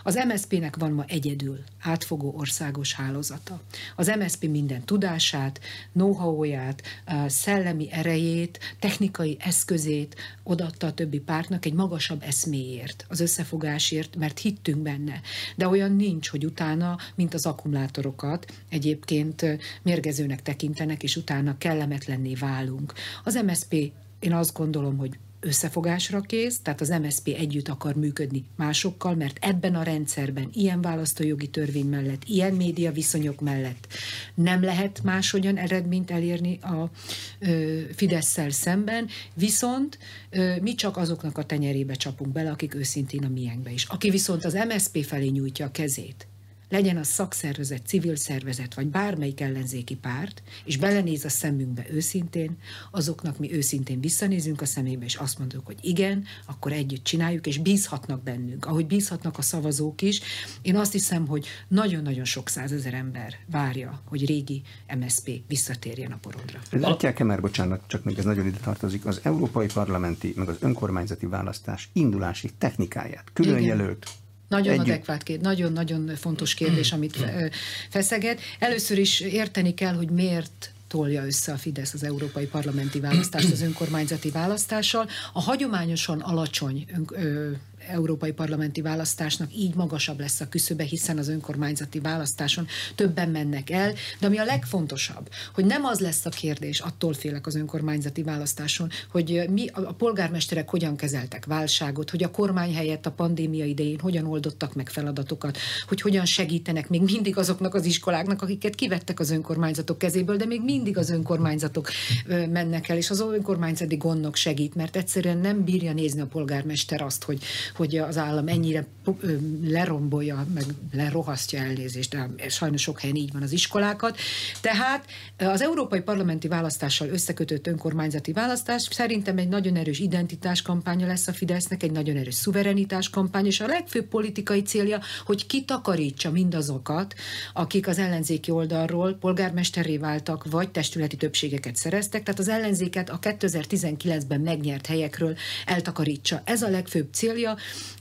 [SPEAKER 2] Az MSZP-nek van ma egyedül átfogó országos hálózata. Az MSZP minden tudását, know-how-ját, szellemi erejét, technikai eszközét odatta a többi pártnak egy magasabb eszméért, az összefogásért, mert hittünk benne. De olyan nincs, hogy utána, mint az akkumulátorokat egyébként mérgezőnek tekintenek, és utána kellemetlenné válunk. Az MSZP én azt gondolom, hogy összefogásra kész, tehát az MSP együtt akar működni másokkal, mert ebben a rendszerben, ilyen választójogi törvény mellett, ilyen média viszonyok mellett nem lehet máshogyan eredményt elérni a ö, Fidesz-szel szemben, viszont ö, mi csak azoknak a tenyerébe csapunk bele, akik őszintén a miénkbe is. Aki viszont az MSP felé nyújtja a kezét, legyen az szakszervezet, civil szervezet, vagy bármelyik ellenzéki párt, és belenéz a szemünkbe őszintén, azoknak mi őszintén visszanézünk a szemébe, és azt mondjuk, hogy igen, akkor együtt csináljuk, és bízhatnak bennünk, ahogy bízhatnak a szavazók is. Én azt hiszem, hogy nagyon-nagyon sok százezer ember várja, hogy régi MSP visszatérjen a porodra.
[SPEAKER 1] Látják-e már, bocsánat, csak még ez nagyon ide tartozik, az európai parlamenti, meg az önkormányzati választás indulási technikáját, külön igen. jelölt
[SPEAKER 2] nagyon Együtt. adekvát kérdés, nagyon-nagyon fontos kérdés, amit feszeget. Először is érteni kell, hogy miért tolja össze a Fidesz az európai parlamenti választást az önkormányzati választással. A hagyományosan alacsony ön, ö, európai parlamenti választásnak így magasabb lesz a küszöbe, hiszen az önkormányzati választáson többen mennek el, de ami a legfontosabb, hogy nem az lesz a kérdés, attól félek az önkormányzati választáson, hogy mi a polgármesterek hogyan kezeltek válságot, hogy a kormány helyett a pandémia idején hogyan oldottak meg feladatokat, hogy hogyan segítenek még mindig azoknak az iskoláknak, akiket kivettek az önkormányzatok kezéből, de még mindig az önkormányzatok mennek el, és az önkormányzati gondnok segít, mert egyszerűen nem bírja nézni a polgármester azt, hogy, hogy az állam ennyire lerombolja, meg lerohasztja elnézést, de sajnos sok helyen így van az iskolákat. Tehát az európai parlamenti választással összekötött önkormányzati választás szerintem egy nagyon erős identitáskampánya lesz a Fidesznek, egy nagyon erős szuverenitás kampány, és a legfőbb politikai célja, hogy kitakarítsa mindazokat, akik az ellenzéki oldalról polgármesteré váltak, vagy testületi többségeket szereztek, tehát az ellenzéket a 2019-ben megnyert helyekről eltakarítsa. Ez a legfőbb célja,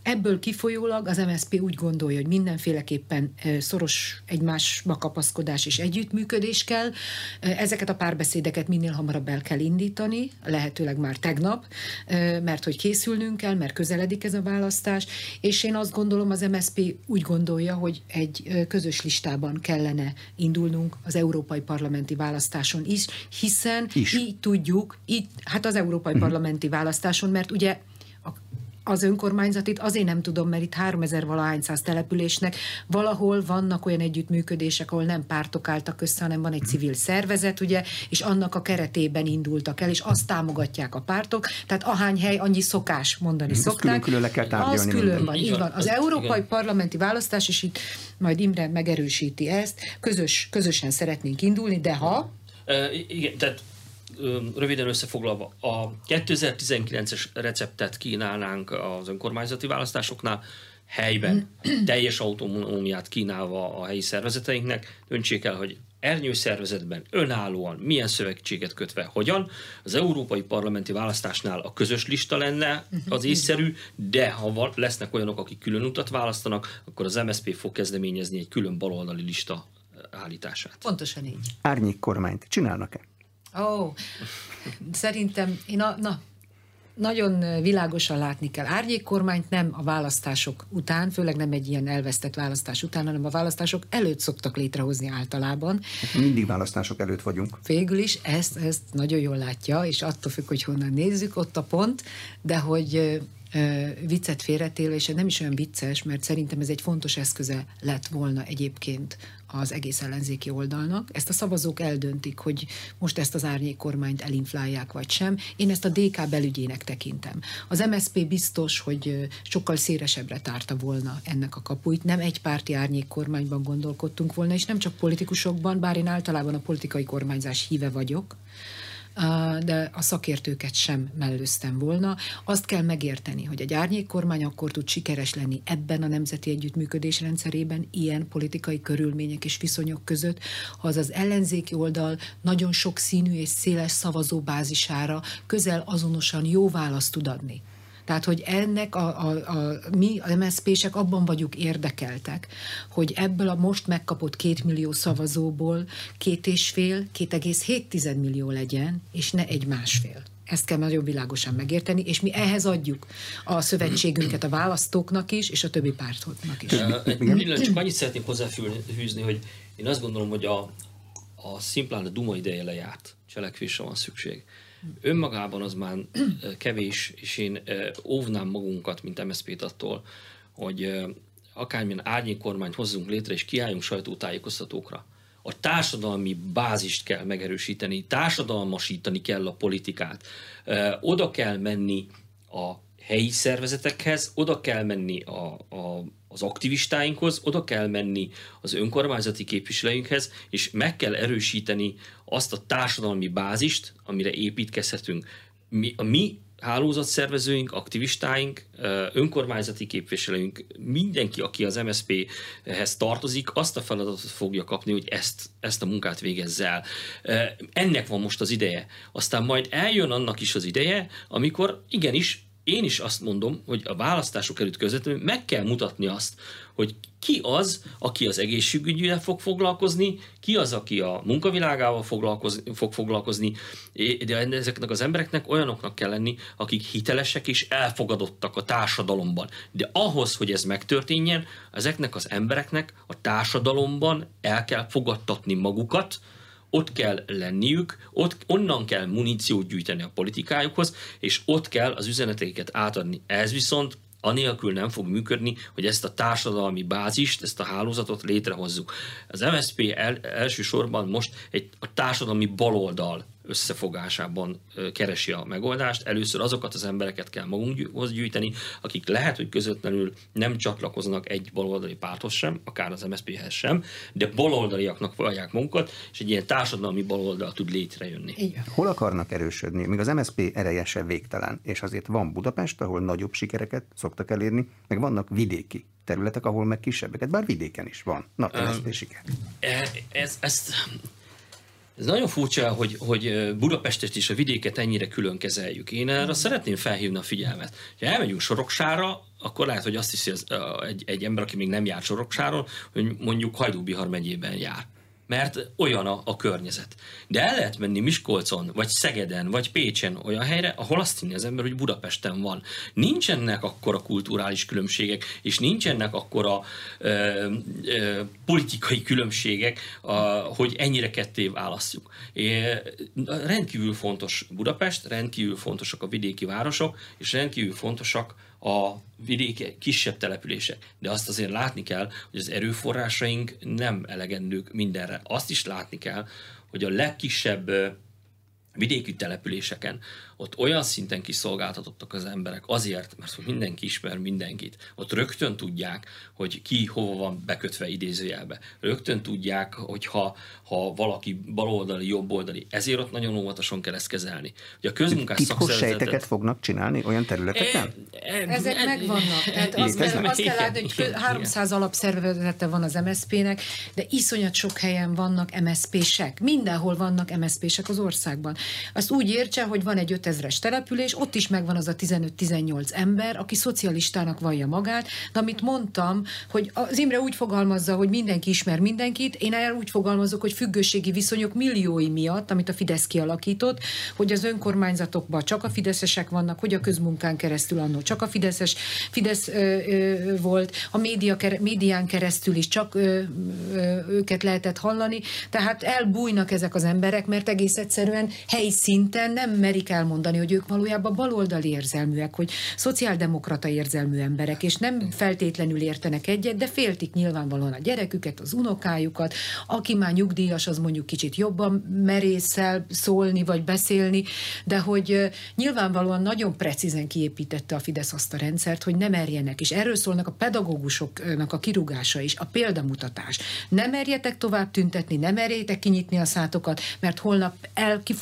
[SPEAKER 2] Ebből kifolyólag az MSZP úgy gondolja, hogy mindenféleképpen szoros egymásba kapaszkodás és együttműködés kell. Ezeket a párbeszédeket minél hamarabb el kell indítani, lehetőleg már tegnap, mert hogy készülnünk kell, mert közeledik ez a választás, és én azt gondolom, az MSZP úgy gondolja, hogy egy közös listában kellene indulnunk az európai parlamenti választáson is, hiszen is. így tudjuk, így, hát az európai uh-huh. parlamenti választáson, mert ugye az önkormányzatit azért nem tudom, mert itt 3000 valahány száz településnek valahol vannak olyan együttműködések, ahol nem pártok álltak össze, hanem van egy civil szervezet, ugye, és annak a keretében indultak el, és azt támogatják a pártok. Tehát ahány hely, annyi szokás mondani
[SPEAKER 1] Ez
[SPEAKER 2] szokták.
[SPEAKER 1] Külön, külön le kell tárgyalni.
[SPEAKER 2] Az külön van, így van. Az európai igen. parlamenti választás, és itt majd Imre megerősíti ezt, közös, közösen szeretnénk indulni, de ha...
[SPEAKER 3] Uh, igen, tehát röviden összefoglalva, a 2019-es receptet kínálnánk az önkormányzati választásoknál, helyben teljes autonómiát kínálva a helyi szervezeteinknek, döntsék el, hogy ernyő szervezetben önállóan milyen szövetséget kötve hogyan. Az európai parlamenti választásnál a közös lista lenne az észszerű, de ha lesznek olyanok, akik külön utat választanak, akkor az MSZP fog kezdeményezni egy külön baloldali lista állítását.
[SPEAKER 2] Pontosan így.
[SPEAKER 1] Árnyék kormányt csinálnak-e?
[SPEAKER 2] Ó, oh, szerintem én a, na, nagyon világosan látni kell. Árnyékkormányt nem a választások után, főleg nem egy ilyen elvesztett választás után, hanem a választások előtt szoktak létrehozni általában.
[SPEAKER 1] Mindig választások előtt vagyunk.
[SPEAKER 2] Végül is ezt, ezt nagyon jól látja, és attól függ, hogy honnan nézzük, ott a pont, de hogy viccet félretél, és nem is olyan vicces, mert szerintem ez egy fontos eszköze lett volna egyébként az egész ellenzéki oldalnak. Ezt a szavazók eldöntik, hogy most ezt az árnyék kormányt elinflálják vagy sem. Én ezt a DK belügyének tekintem. Az MSP biztos, hogy sokkal szélesebbre tárta volna ennek a kapuit. Nem egy párti árnyék kormányban gondolkodtunk volna, és nem csak politikusokban, bár én általában a politikai kormányzás híve vagyok, de a szakértőket sem mellőztem volna. Azt kell megérteni, hogy egy árnyék kormány akkor tud sikeres lenni ebben a nemzeti együttműködés rendszerében, ilyen politikai körülmények és viszonyok között, ha az az ellenzéki oldal nagyon sok színű és széles szavazóbázisára közel azonosan jó választ tud adni. Tehát, hogy ennek a, a, a mi, a MSZP-sek abban vagyunk érdekeltek, hogy ebből a most megkapott két millió szavazóból két és fél, két egész hét millió legyen, és ne egy másfél. Ezt kell nagyon világosan megérteni, és mi ehhez adjuk a szövetségünket a választóknak is, és a többi pártnak is.
[SPEAKER 3] Pillanat, csak annyit szeretném hozzáfűzni, hogy én azt gondolom, hogy a, a szimplán a Duma ideje lejárt, cselekvésre van szükség. Önmagában az már kevés, és én óvnám magunkat, mint MSZP-t attól, hogy akármilyen árnyék kormányt hozzunk létre, és kiálljunk sajtótájékoztatókra. A társadalmi bázist kell megerősíteni, társadalmasítani kell a politikát. Oda kell menni a helyi szervezetekhez, oda kell menni a, a, az aktivistáinkhoz, oda kell menni az önkormányzati képviselőinkhez, és meg kell erősíteni azt a társadalmi bázist, amire építkezhetünk. Mi, a mi hálózatszervezőink, aktivistáink, önkormányzati képviselőink, mindenki, aki az MSZP-hez tartozik, azt a feladatot fogja kapni, hogy ezt, ezt a munkát végezze el. Ennek van most az ideje. Aztán majd eljön annak is az ideje, amikor igenis én is azt mondom, hogy a választások előtt közvetlenül meg kell mutatni azt, hogy ki az, aki az egészségügyűvel fog foglalkozni, ki az, aki a munkavilágával foglalkozni, fog foglalkozni, de ezeknek az embereknek olyanoknak kell lenni, akik hitelesek és elfogadottak a társadalomban. De ahhoz, hogy ez megtörténjen, ezeknek az embereknek a társadalomban el kell fogadtatni magukat, ott kell lenniük, ott, onnan kell muníciót gyűjteni a politikájukhoz, és ott kell az üzeneteiket átadni. Ez viszont anélkül nem fog működni, hogy ezt a társadalmi bázist, ezt a hálózatot létrehozzuk. Az MSZP el, elsősorban most egy a társadalmi baloldal összefogásában keresi a megoldást. Először azokat az embereket kell magunkhoz gyűjteni, akik lehet, hogy közvetlenül nem csatlakoznak egy baloldali párthoz sem, akár az MSZP-hez sem, de baloldaliaknak vallják magukat, és egy ilyen társadalmi baloldal tud létrejönni.
[SPEAKER 1] Igen. Hol akarnak erősödni? Míg az MSZP ereje végtelen, és azért van Budapest, ahol nagyobb sikereket szoktak elérni, meg vannak vidéki területek, ahol meg kisebbeket, bár vidéken is van. Na, MSZP siker.
[SPEAKER 3] E, ez, ezt ez nagyon furcsa, hogy, hogy Budapestet és a vidéket ennyire külön kezeljük. Én erre mm. szeretném felhívni a figyelmet. Ha elmegyünk Soroksára, akkor lehet, hogy azt hiszi az, egy, egy ember, aki még nem jár Soroksáron, hogy mondjuk Hajdú-Bihar megyében jár mert olyan a, a környezet. De el lehet menni Miskolcon, vagy Szegeden, vagy Pécsen olyan helyre, ahol azt hinni az ember, hogy Budapesten van. Nincsenek akkora kulturális különbségek, és nincsenek akkora ö, ö, politikai különbségek, a, hogy ennyire ketté választjuk. É, rendkívül fontos Budapest, rendkívül fontosak a vidéki városok, és rendkívül fontosak a vidéki kisebb települések. De azt azért látni kell, hogy az erőforrásaink nem elegendők mindenre. Azt is látni kell, hogy a legkisebb vidéki településeken ott olyan szinten kiszolgáltatottak az emberek azért, mert mindenki ismer mindenkit. Ott rögtön tudják, hogy ki hova van bekötve idézőjelbe. Rögtön tudják, hogy ha, ha valaki baloldali, jobboldali. Ezért ott nagyon óvatosan kell ezt kezelni.
[SPEAKER 1] Hogy a közmunkás Titkos sejteket fognak csinálni olyan területeken?
[SPEAKER 2] E, e, Ezek e, megvannak. Tehát azt, kell, azt kell látni, hogy 300 alapszervezete van az MSZP-nek, de iszonyat sok helyen vannak MSZP-sek. Mindenhol vannak MSZP-sek az országban. Azt úgy értse, hogy van egy 5000-es település, ott is megvan az a 15-18 ember, aki szocialistának vallja magát, de amit mondtam, hogy az Imre úgy fogalmazza, hogy mindenki ismer mindenkit, én erre úgy fogalmazok, hogy függőségi viszonyok milliói miatt, amit a Fidesz kialakított, hogy az önkormányzatokban csak a fideszesek vannak, hogy a közmunkán keresztül annó csak a fideszes, Fidesz ö, ö, volt, a média, médián keresztül is csak ö, ö, őket lehetett hallani, tehát elbújnak ezek az emberek, mert egész egyszerűen helyi nem merik elmondani, hogy ők valójában baloldali érzelműek, hogy szociáldemokrata érzelmű emberek, és nem feltétlenül értenek egyet, de féltik nyilvánvalóan a gyereküket, az unokájukat, aki már nyugdíjas, az mondjuk kicsit jobban merészel szólni, vagy beszélni, de hogy nyilvánvalóan nagyon precízen kiépítette a Fidesz azt a rendszert, hogy nem merjenek, és erről szólnak a pedagógusoknak a kirúgása is, a példamutatás. Nem merjetek tovább tüntetni, nem merjétek kinyitni a szátokat, mert holnap el ki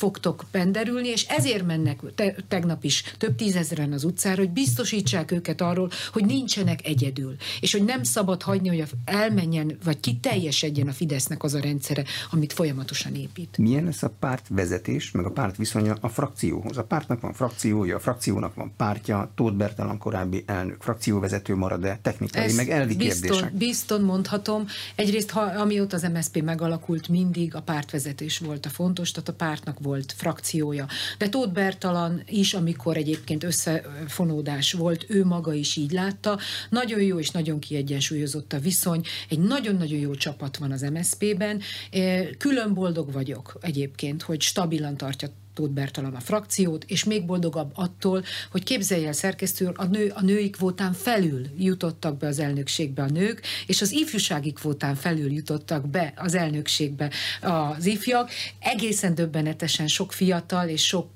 [SPEAKER 2] penderülni, és ezért mennek te, tegnap is több tízezeren az utcára, hogy biztosítsák őket arról, hogy nincsenek egyedül, és hogy nem szabad hagyni, hogy elmenjen, vagy kiteljesedjen a Fidesznek az a rendszere, amit folyamatosan épít.
[SPEAKER 1] Milyen lesz a párt vezetés, meg a párt viszonya a frakcióhoz? A pártnak van frakciója, a frakciónak van pártja, Tóth Bertalan korábbi elnök frakcióvezető marad-e, technikai, Ezt meg elvi
[SPEAKER 2] bizton,
[SPEAKER 1] kérdések.
[SPEAKER 2] Bizton mondhatom. Egyrészt, ha, amióta az MSZP megalakult, mindig a pártvezetés volt a fontos, tehát a pártnak volt frakciója. De Tóth Bertalan is, amikor egyébként összefonódás volt, ő maga is így látta. Nagyon jó és nagyon kiegyensúlyozott a viszony. Egy nagyon-nagyon jó csapat van az MSZP-ben. Külön boldog vagyok egyébként, hogy stabilan tartja Tóth Bertalan a frakciót, és még boldogabb attól, hogy képzelje el szerkesztő, a, nő, a női kvótán felül jutottak be az elnökségbe a nők, és az ifjúsági kvótán felül jutottak be az elnökségbe az ifjak. Egészen döbbenetesen sok fiatal és sok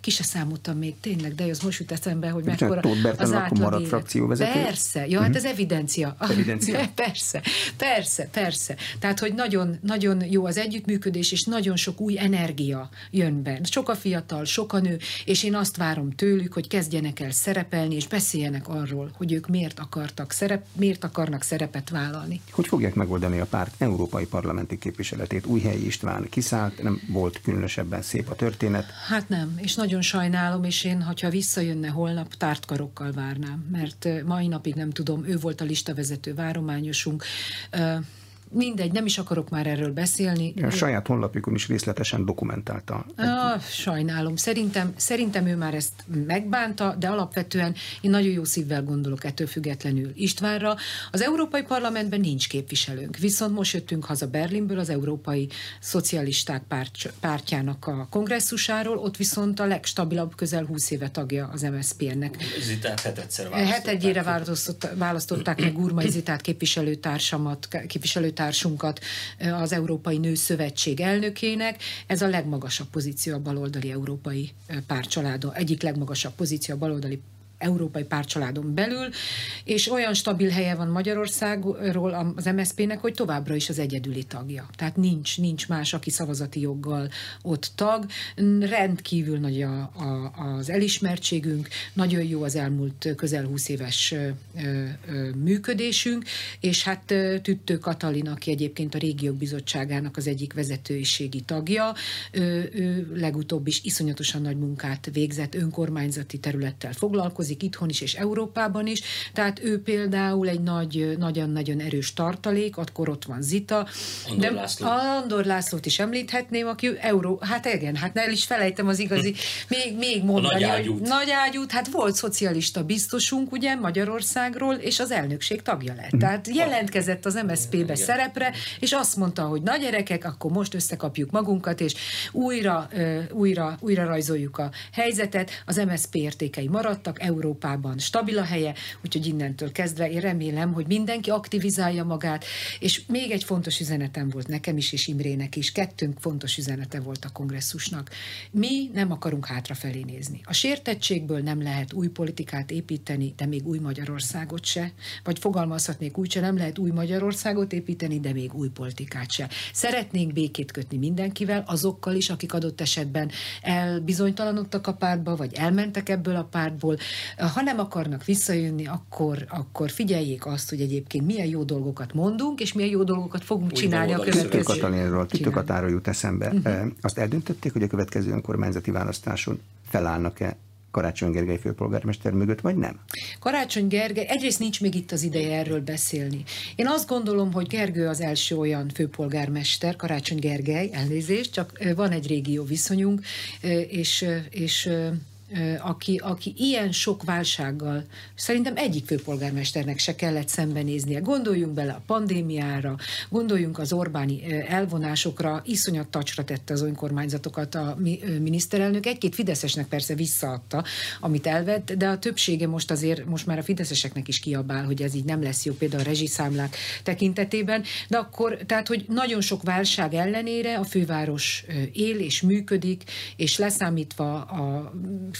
[SPEAKER 2] ki se számoltam még tényleg, de az most jut eszembe, hogy mekkora
[SPEAKER 1] az átlag frakcióvezető.
[SPEAKER 2] Persze, ja, hát ez evidencia. evidencia. persze, persze, persze. Tehát, hogy nagyon, nagyon jó az együttműködés, és nagyon sok új energia jön be. Sok a fiatal, sok a nő, és én azt várom tőlük, hogy kezdjenek el szerepelni, és beszéljenek arról, hogy ők miért akartak szerep, miért akarnak szerepet vállalni.
[SPEAKER 1] Hogy fogják megoldani a párt európai parlamenti képviseletét? Újhelyi István kiszállt, nem volt különösebben szép a történet.
[SPEAKER 2] Hát nem, és nagyon sajnálom, és én, ha visszajönne holnap, tártkarokkal várnám, mert mai napig nem tudom, ő volt a listavezető várományosunk mindegy, nem is akarok már erről beszélni.
[SPEAKER 1] A saját honlapjukon is részletesen dokumentálta.
[SPEAKER 2] Ah, sajnálom. Szerintem, szerintem ő már ezt megbánta, de alapvetően én nagyon jó szívvel gondolok ettől függetlenül Istvánra. Az Európai Parlamentben nincs képviselőnk, viszont most jöttünk haza Berlinből az Európai Szocialisták párt, pártjának a kongresszusáról, ott viszont a legstabilabb közel 20 éve tagja az MSZP-nek.
[SPEAKER 3] Zitát hetedszer
[SPEAKER 2] választották. választották, választották meg Gurmai Zitát képviselőtársamat, képviselőtársamat munkatársunkat az Európai Nő Szövetség elnökének. Ez a legmagasabb pozíció a baloldali európai párcsaládon, egyik legmagasabb pozíció a baloldali európai párcsaládon belül, és olyan stabil helye van Magyarországról az MSZP-nek, hogy továbbra is az egyedüli tagja. Tehát nincs, nincs más, aki szavazati joggal ott tag. Rendkívül nagy a, a, az elismertségünk, nagyon jó az elmúlt közel 20 éves működésünk, és hát Tüttő Katalin, aki egyébként a Régiók Bizottságának az egyik vezetőségi tagja, ő, ő legutóbb is iszonyatosan nagy munkát végzett, önkormányzati területtel foglalkozik, létezik itthon is és Európában is, tehát ő például egy nagy, nagyon-nagyon erős tartalék, akkor ott van Zita.
[SPEAKER 3] Andor de László.
[SPEAKER 2] Andor Lászlót is említhetném, aki Euró, hát igen, hát el is felejtem az igazi, még, még mondani,
[SPEAKER 3] nagy ágyút.
[SPEAKER 2] hogy nagy ágyút, hát volt szocialista biztosunk, ugye, Magyarországról, és az elnökség tagja lett. Tehát jelentkezett az MSZP-be szerepre, és azt mondta, hogy nagy gyerekek, akkor most összekapjuk magunkat, és újra, újra, újra rajzoljuk a helyzetet. Az MSZP értékei maradtak, Európában stabil a helye, úgyhogy innentől kezdve én remélem, hogy mindenki aktivizálja magát, és még egy fontos üzenetem volt nekem is, és Imrének is, kettőnk fontos üzenete volt a kongresszusnak. Mi nem akarunk hátrafelé nézni. A sértettségből nem lehet új politikát építeni, de még új Magyarországot se, vagy fogalmazhatnék úgy, se nem lehet új Magyarországot építeni, de még új politikát se. Szeretnénk békét kötni mindenkivel, azokkal is, akik adott esetben elbizonytalanodtak a pártba, vagy elmentek ebből a pártból, ha nem akarnak visszajönni, akkor, akkor figyeljék azt, hogy egyébként milyen jó dolgokat mondunk, és milyen jó dolgokat fogunk Úgy csinálni a következő.
[SPEAKER 1] Katalinról, Tüttőkatáról jut eszembe. Uh-huh. Azt eldöntötték, hogy a következő önkormányzati választáson felállnak-e Karácsony Gergely főpolgármester mögött, vagy nem?
[SPEAKER 2] Karácsony Gergely, egyrészt nincs még itt az ideje erről beszélni. Én azt gondolom, hogy Gergő az első olyan főpolgármester, Karácsony Gergely, elnézést, csak van egy régió viszonyunk, és, és aki, aki ilyen sok válsággal szerintem egyik főpolgármesternek se kellett szembenéznie. Gondoljunk bele a pandémiára, gondoljunk az Orbáni elvonásokra, iszonyat tacsra tette az önkormányzatokat a miniszterelnök. Egy-két fideszesnek persze visszaadta, amit elvett, de a többsége most azért, most már a fideszeseknek is kiabál, hogy ez így nem lesz jó, például a rezsiszámlák tekintetében, de akkor, tehát, hogy nagyon sok válság ellenére a főváros él és működik, és leszámítva a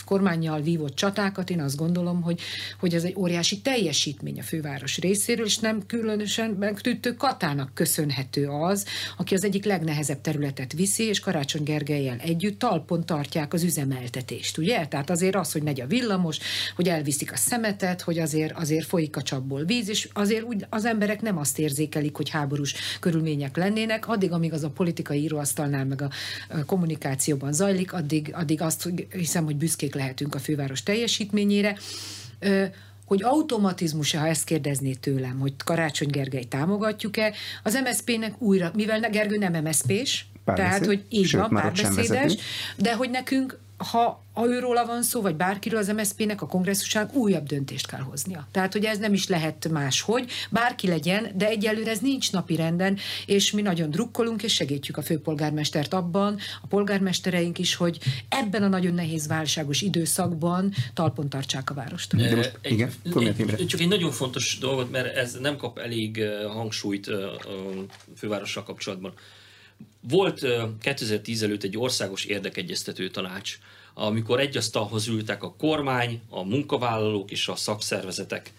[SPEAKER 2] kormányjal vívott csatákat, én azt gondolom, hogy, hogy ez egy óriási teljesítmény a főváros részéről, és nem különösen megtűtő Katának köszönhető az, aki az egyik legnehezebb területet viszi, és Karácsony Gergelyel együtt talpon tartják az üzemeltetést, ugye? Tehát azért az, hogy megy a villamos, hogy elviszik a szemetet, hogy azért, azért folyik a csapból víz, és azért úgy az emberek nem azt érzékelik, hogy háborús körülmények lennének, addig, amíg az a politikai íróasztalnál meg a kommunikációban zajlik, addig, addig azt hiszem, hogy büszkék lehetünk a főváros teljesítményére, hogy automatizmus ha ezt kérdezné tőlem, hogy Karácsony Gergely támogatjuk-e, az MSZP-nek újra, mivel Gergő nem MSZP-s, tehát, hogy így van, párbeszédes, de hogy nekünk ha ha őróla van szó, vagy bárkiről az MSZP-nek a kongresszusán újabb döntést kell hoznia. Tehát, hogy ez nem is lehet máshogy, bárki legyen, de egyelőre ez nincs napi renden, és mi nagyon drukkolunk, és segítjük a főpolgármestert abban, a polgármestereink is, hogy ebben a nagyon nehéz válságos időszakban talpon tartsák a várost.
[SPEAKER 3] De most, igen, egy, csak egy nagyon fontos dolgot, mert ez nem kap elég hangsúlyt a fővárossal kapcsolatban. Volt 2010 előtt egy országos érdekegyeztető tanács, amikor egy asztalhoz ültek a kormány, a munkavállalók és a szakszervezetek.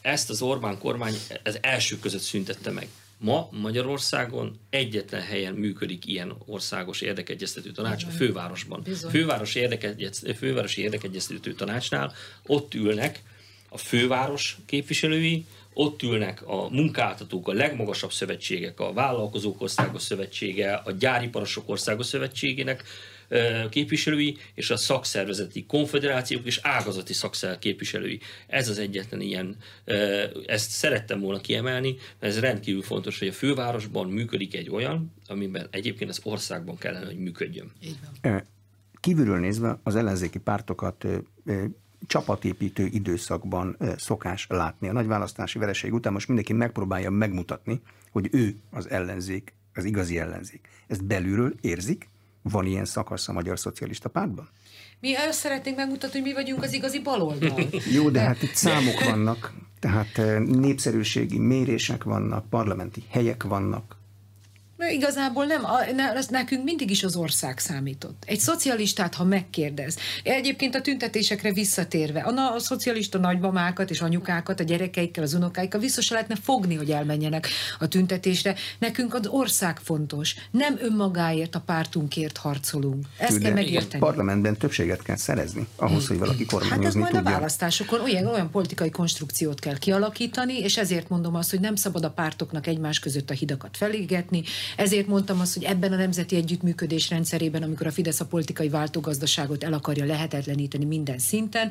[SPEAKER 3] Ezt az Orbán kormány az első között szüntette meg. Ma Magyarországon egyetlen helyen működik ilyen országos érdekegyeztető tanács, a fővárosban. Főváros érdekegyeztető, fővárosi érdekegyeztető tanácsnál ott ülnek a főváros képviselői, ott ülnek a munkáltatók, a legmagasabb szövetségek, a vállalkozók országos szövetsége, a gyáriparosok országos szövetségének képviselői, és a szakszervezeti konfederációk és ágazati szakszervezet képviselői. Ez az egyetlen ilyen, ezt szerettem volna kiemelni, mert ez rendkívül fontos, hogy a fővárosban működik egy olyan, amiben egyébként az országban kellene, hogy működjön.
[SPEAKER 1] Kívülről nézve az ellenzéki pártokat csapatépítő időszakban szokás látni. A nagy választási vereség után most mindenki megpróbálja megmutatni, hogy ő az ellenzék, az igazi ellenzék. Ezt belülről érzik, van ilyen szakasz a Magyar Szocialista Pártban?
[SPEAKER 2] Mi azt szeretnénk megmutatni, hogy mi vagyunk az igazi baloldal.
[SPEAKER 1] Jó, de hát itt számok vannak, tehát eh, népszerűségi mérések vannak, parlamenti helyek vannak,
[SPEAKER 2] Igazából nem, az nekünk mindig is az ország számított. Egy szocialistát, ha megkérdez, egyébként a tüntetésekre visszatérve, a, a szocialista nagymamákat és anyukákat, a gyerekeikkel, az unokáikkal vissza se lehetne fogni, hogy elmenjenek a tüntetésre. Nekünk az ország fontos. Nem önmagáért, a pártunkért harcolunk. Ezt De kell megérteni.
[SPEAKER 1] Parlamentben többséget kell szerezni ahhoz, hogy valaki kormányozni hát ez
[SPEAKER 2] majd
[SPEAKER 1] tudja.
[SPEAKER 2] a választásokon olyan, olyan politikai konstrukciót kell kialakítani, és ezért mondom azt, hogy nem szabad a pártoknak egymás között a hidakat felégetni, ezért mondtam azt, hogy ebben a nemzeti együttműködés rendszerében, amikor a Fidesz a politikai váltógazdaságot el akarja lehetetleníteni minden szinten,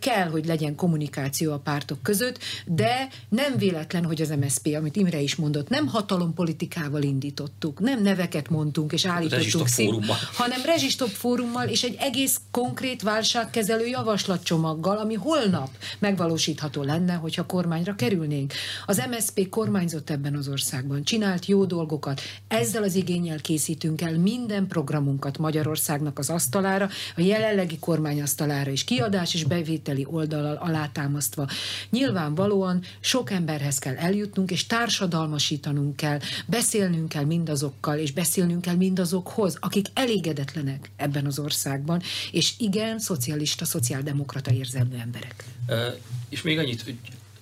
[SPEAKER 2] kell, hogy legyen kommunikáció a pártok között, de nem véletlen, hogy az MSZP, amit Imre is mondott, nem hatalompolitikával indítottuk, nem neveket mondtunk és állítottuk szín, hanem rezsistop fórummal és egy egész konkrét válságkezelő javaslatcsomaggal, ami holnap megvalósítható lenne, hogyha kormányra kerülnénk. Az MSZP kormányzott ebben az országban, csinált jó dolgokat, programokat. Ezzel az igényel készítünk el minden programunkat Magyarországnak az asztalára, a jelenlegi kormány asztalára is, kiadás és bevételi oldalal alátámasztva. Nyilvánvalóan sok emberhez kell eljutnunk, és társadalmasítanunk kell, beszélnünk kell mindazokkal, és beszélnünk kell mindazokhoz, akik elégedetlenek ebben az országban, és igen, szocialista, szociáldemokrata érzelmű emberek.
[SPEAKER 3] E, és még annyit,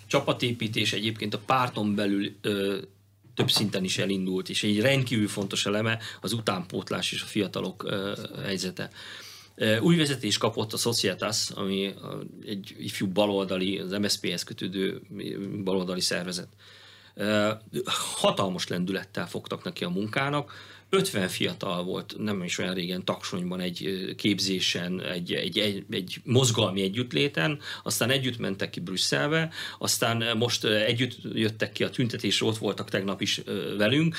[SPEAKER 3] csapatépítés egyébként a párton belül több szinten is elindult, és egy rendkívül fontos eleme az utánpótlás és a fiatalok helyzete. Új vezetés kapott a Societas, ami egy ifjú baloldali, az MSZP-hez kötődő baloldali szervezet. Hatalmas lendülettel fogtak neki a munkának, 50 fiatal volt, nem is olyan régen Taksonyban egy képzésen, egy, egy, egy, egy mozgalmi együttléten, aztán együtt mentek ki Brüsszelbe, aztán most együtt jöttek ki a tüntetésre, ott voltak tegnap is velünk,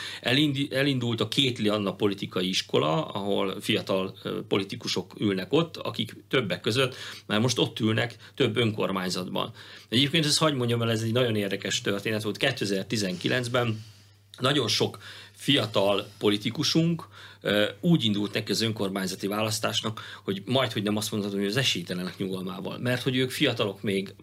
[SPEAKER 3] elindult a Kétli Anna politikai iskola, ahol fiatal politikusok ülnek ott, akik többek között, mert most ott ülnek több önkormányzatban. Egyébként ez hagyd mondjam el, ez egy nagyon érdekes történet volt. 2019-ben nagyon sok fiatal politikusunk úgy indult neki az önkormányzati választásnak, hogy majd, hogy nem azt mondhatom, hogy az esélytelenek nyugalmával. Mert hogy ők fiatalok még,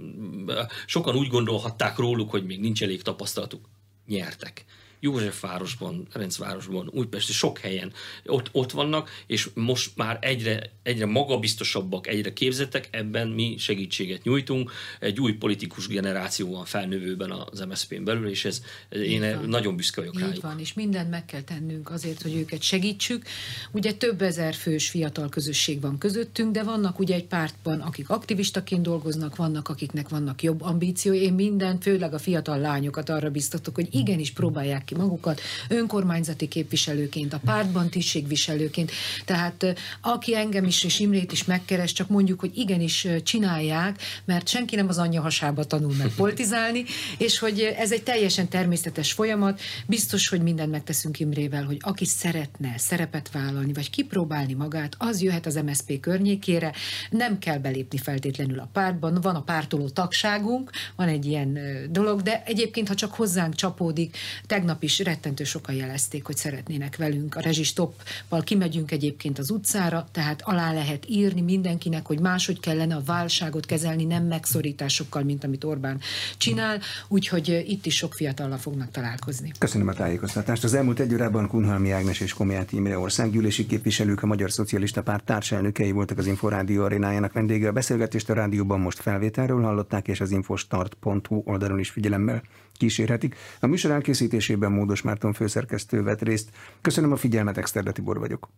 [SPEAKER 3] sokan úgy gondolhatták róluk, hogy még nincs elég tapasztalatuk. Nyertek. Józsefvárosban, Ferencvárosban, Újpest, sok helyen ott, ott vannak, és most már egyre, egyre magabiztosabbak, egyre képzettek, ebben mi segítséget nyújtunk. Egy új politikus generáció van felnövőben az MSZP-n belül, és ez én van. nagyon büszke vagyok
[SPEAKER 2] rájuk. van, és mindent meg kell tennünk azért, hogy őket segítsük. Ugye több ezer fős fiatal közösség van közöttünk, de vannak ugye egy pártban, akik aktivistaként dolgoznak, vannak, akiknek vannak jobb ambíciói. Én minden, főleg a fiatal lányokat arra biztatok, hogy igenis próbálják ki magukat, önkormányzati képviselőként, a pártban tisztségviselőként. Tehát aki engem is és Imrét is megkeres, csak mondjuk, hogy igenis csinálják, mert senki nem az anyja hasába tanul meg politizálni, és hogy ez egy teljesen természetes folyamat. Biztos, hogy mindent megteszünk Imrével, hogy aki szeretne szerepet vállalni, vagy kipróbálni magát, az jöhet az MSZP környékére, nem kell belépni feltétlenül a pártban, van a pártoló tagságunk, van egy ilyen dolog, de egyébként, ha csak hozzánk csapódik, tegnap is rettentő sokan jelezték, hogy szeretnének velünk. A rezsistoppal kimegyünk egyébként az utcára, tehát alá lehet írni mindenkinek, hogy máshogy kellene a válságot kezelni, nem megszorításokkal, mint amit Orbán csinál, úgyhogy itt is sok fiatallal fognak találkozni.
[SPEAKER 1] Köszönöm a tájékoztatást. Az elmúlt egy órában Kunhalmi Ágnes és Komját Imre országgyűlési képviselők, a Magyar Szocialista Párt társelnökei voltak az Inforádió arénájának vendége. A beszélgetést a rádióban most felvételről hallották, és az infostart.hu oldalon is figyelemmel kísérhetik. A műsor elkészítésében Módos Márton főszerkesztő vett részt. Köszönöm a figyelmet, Exterde Tibor vagyok.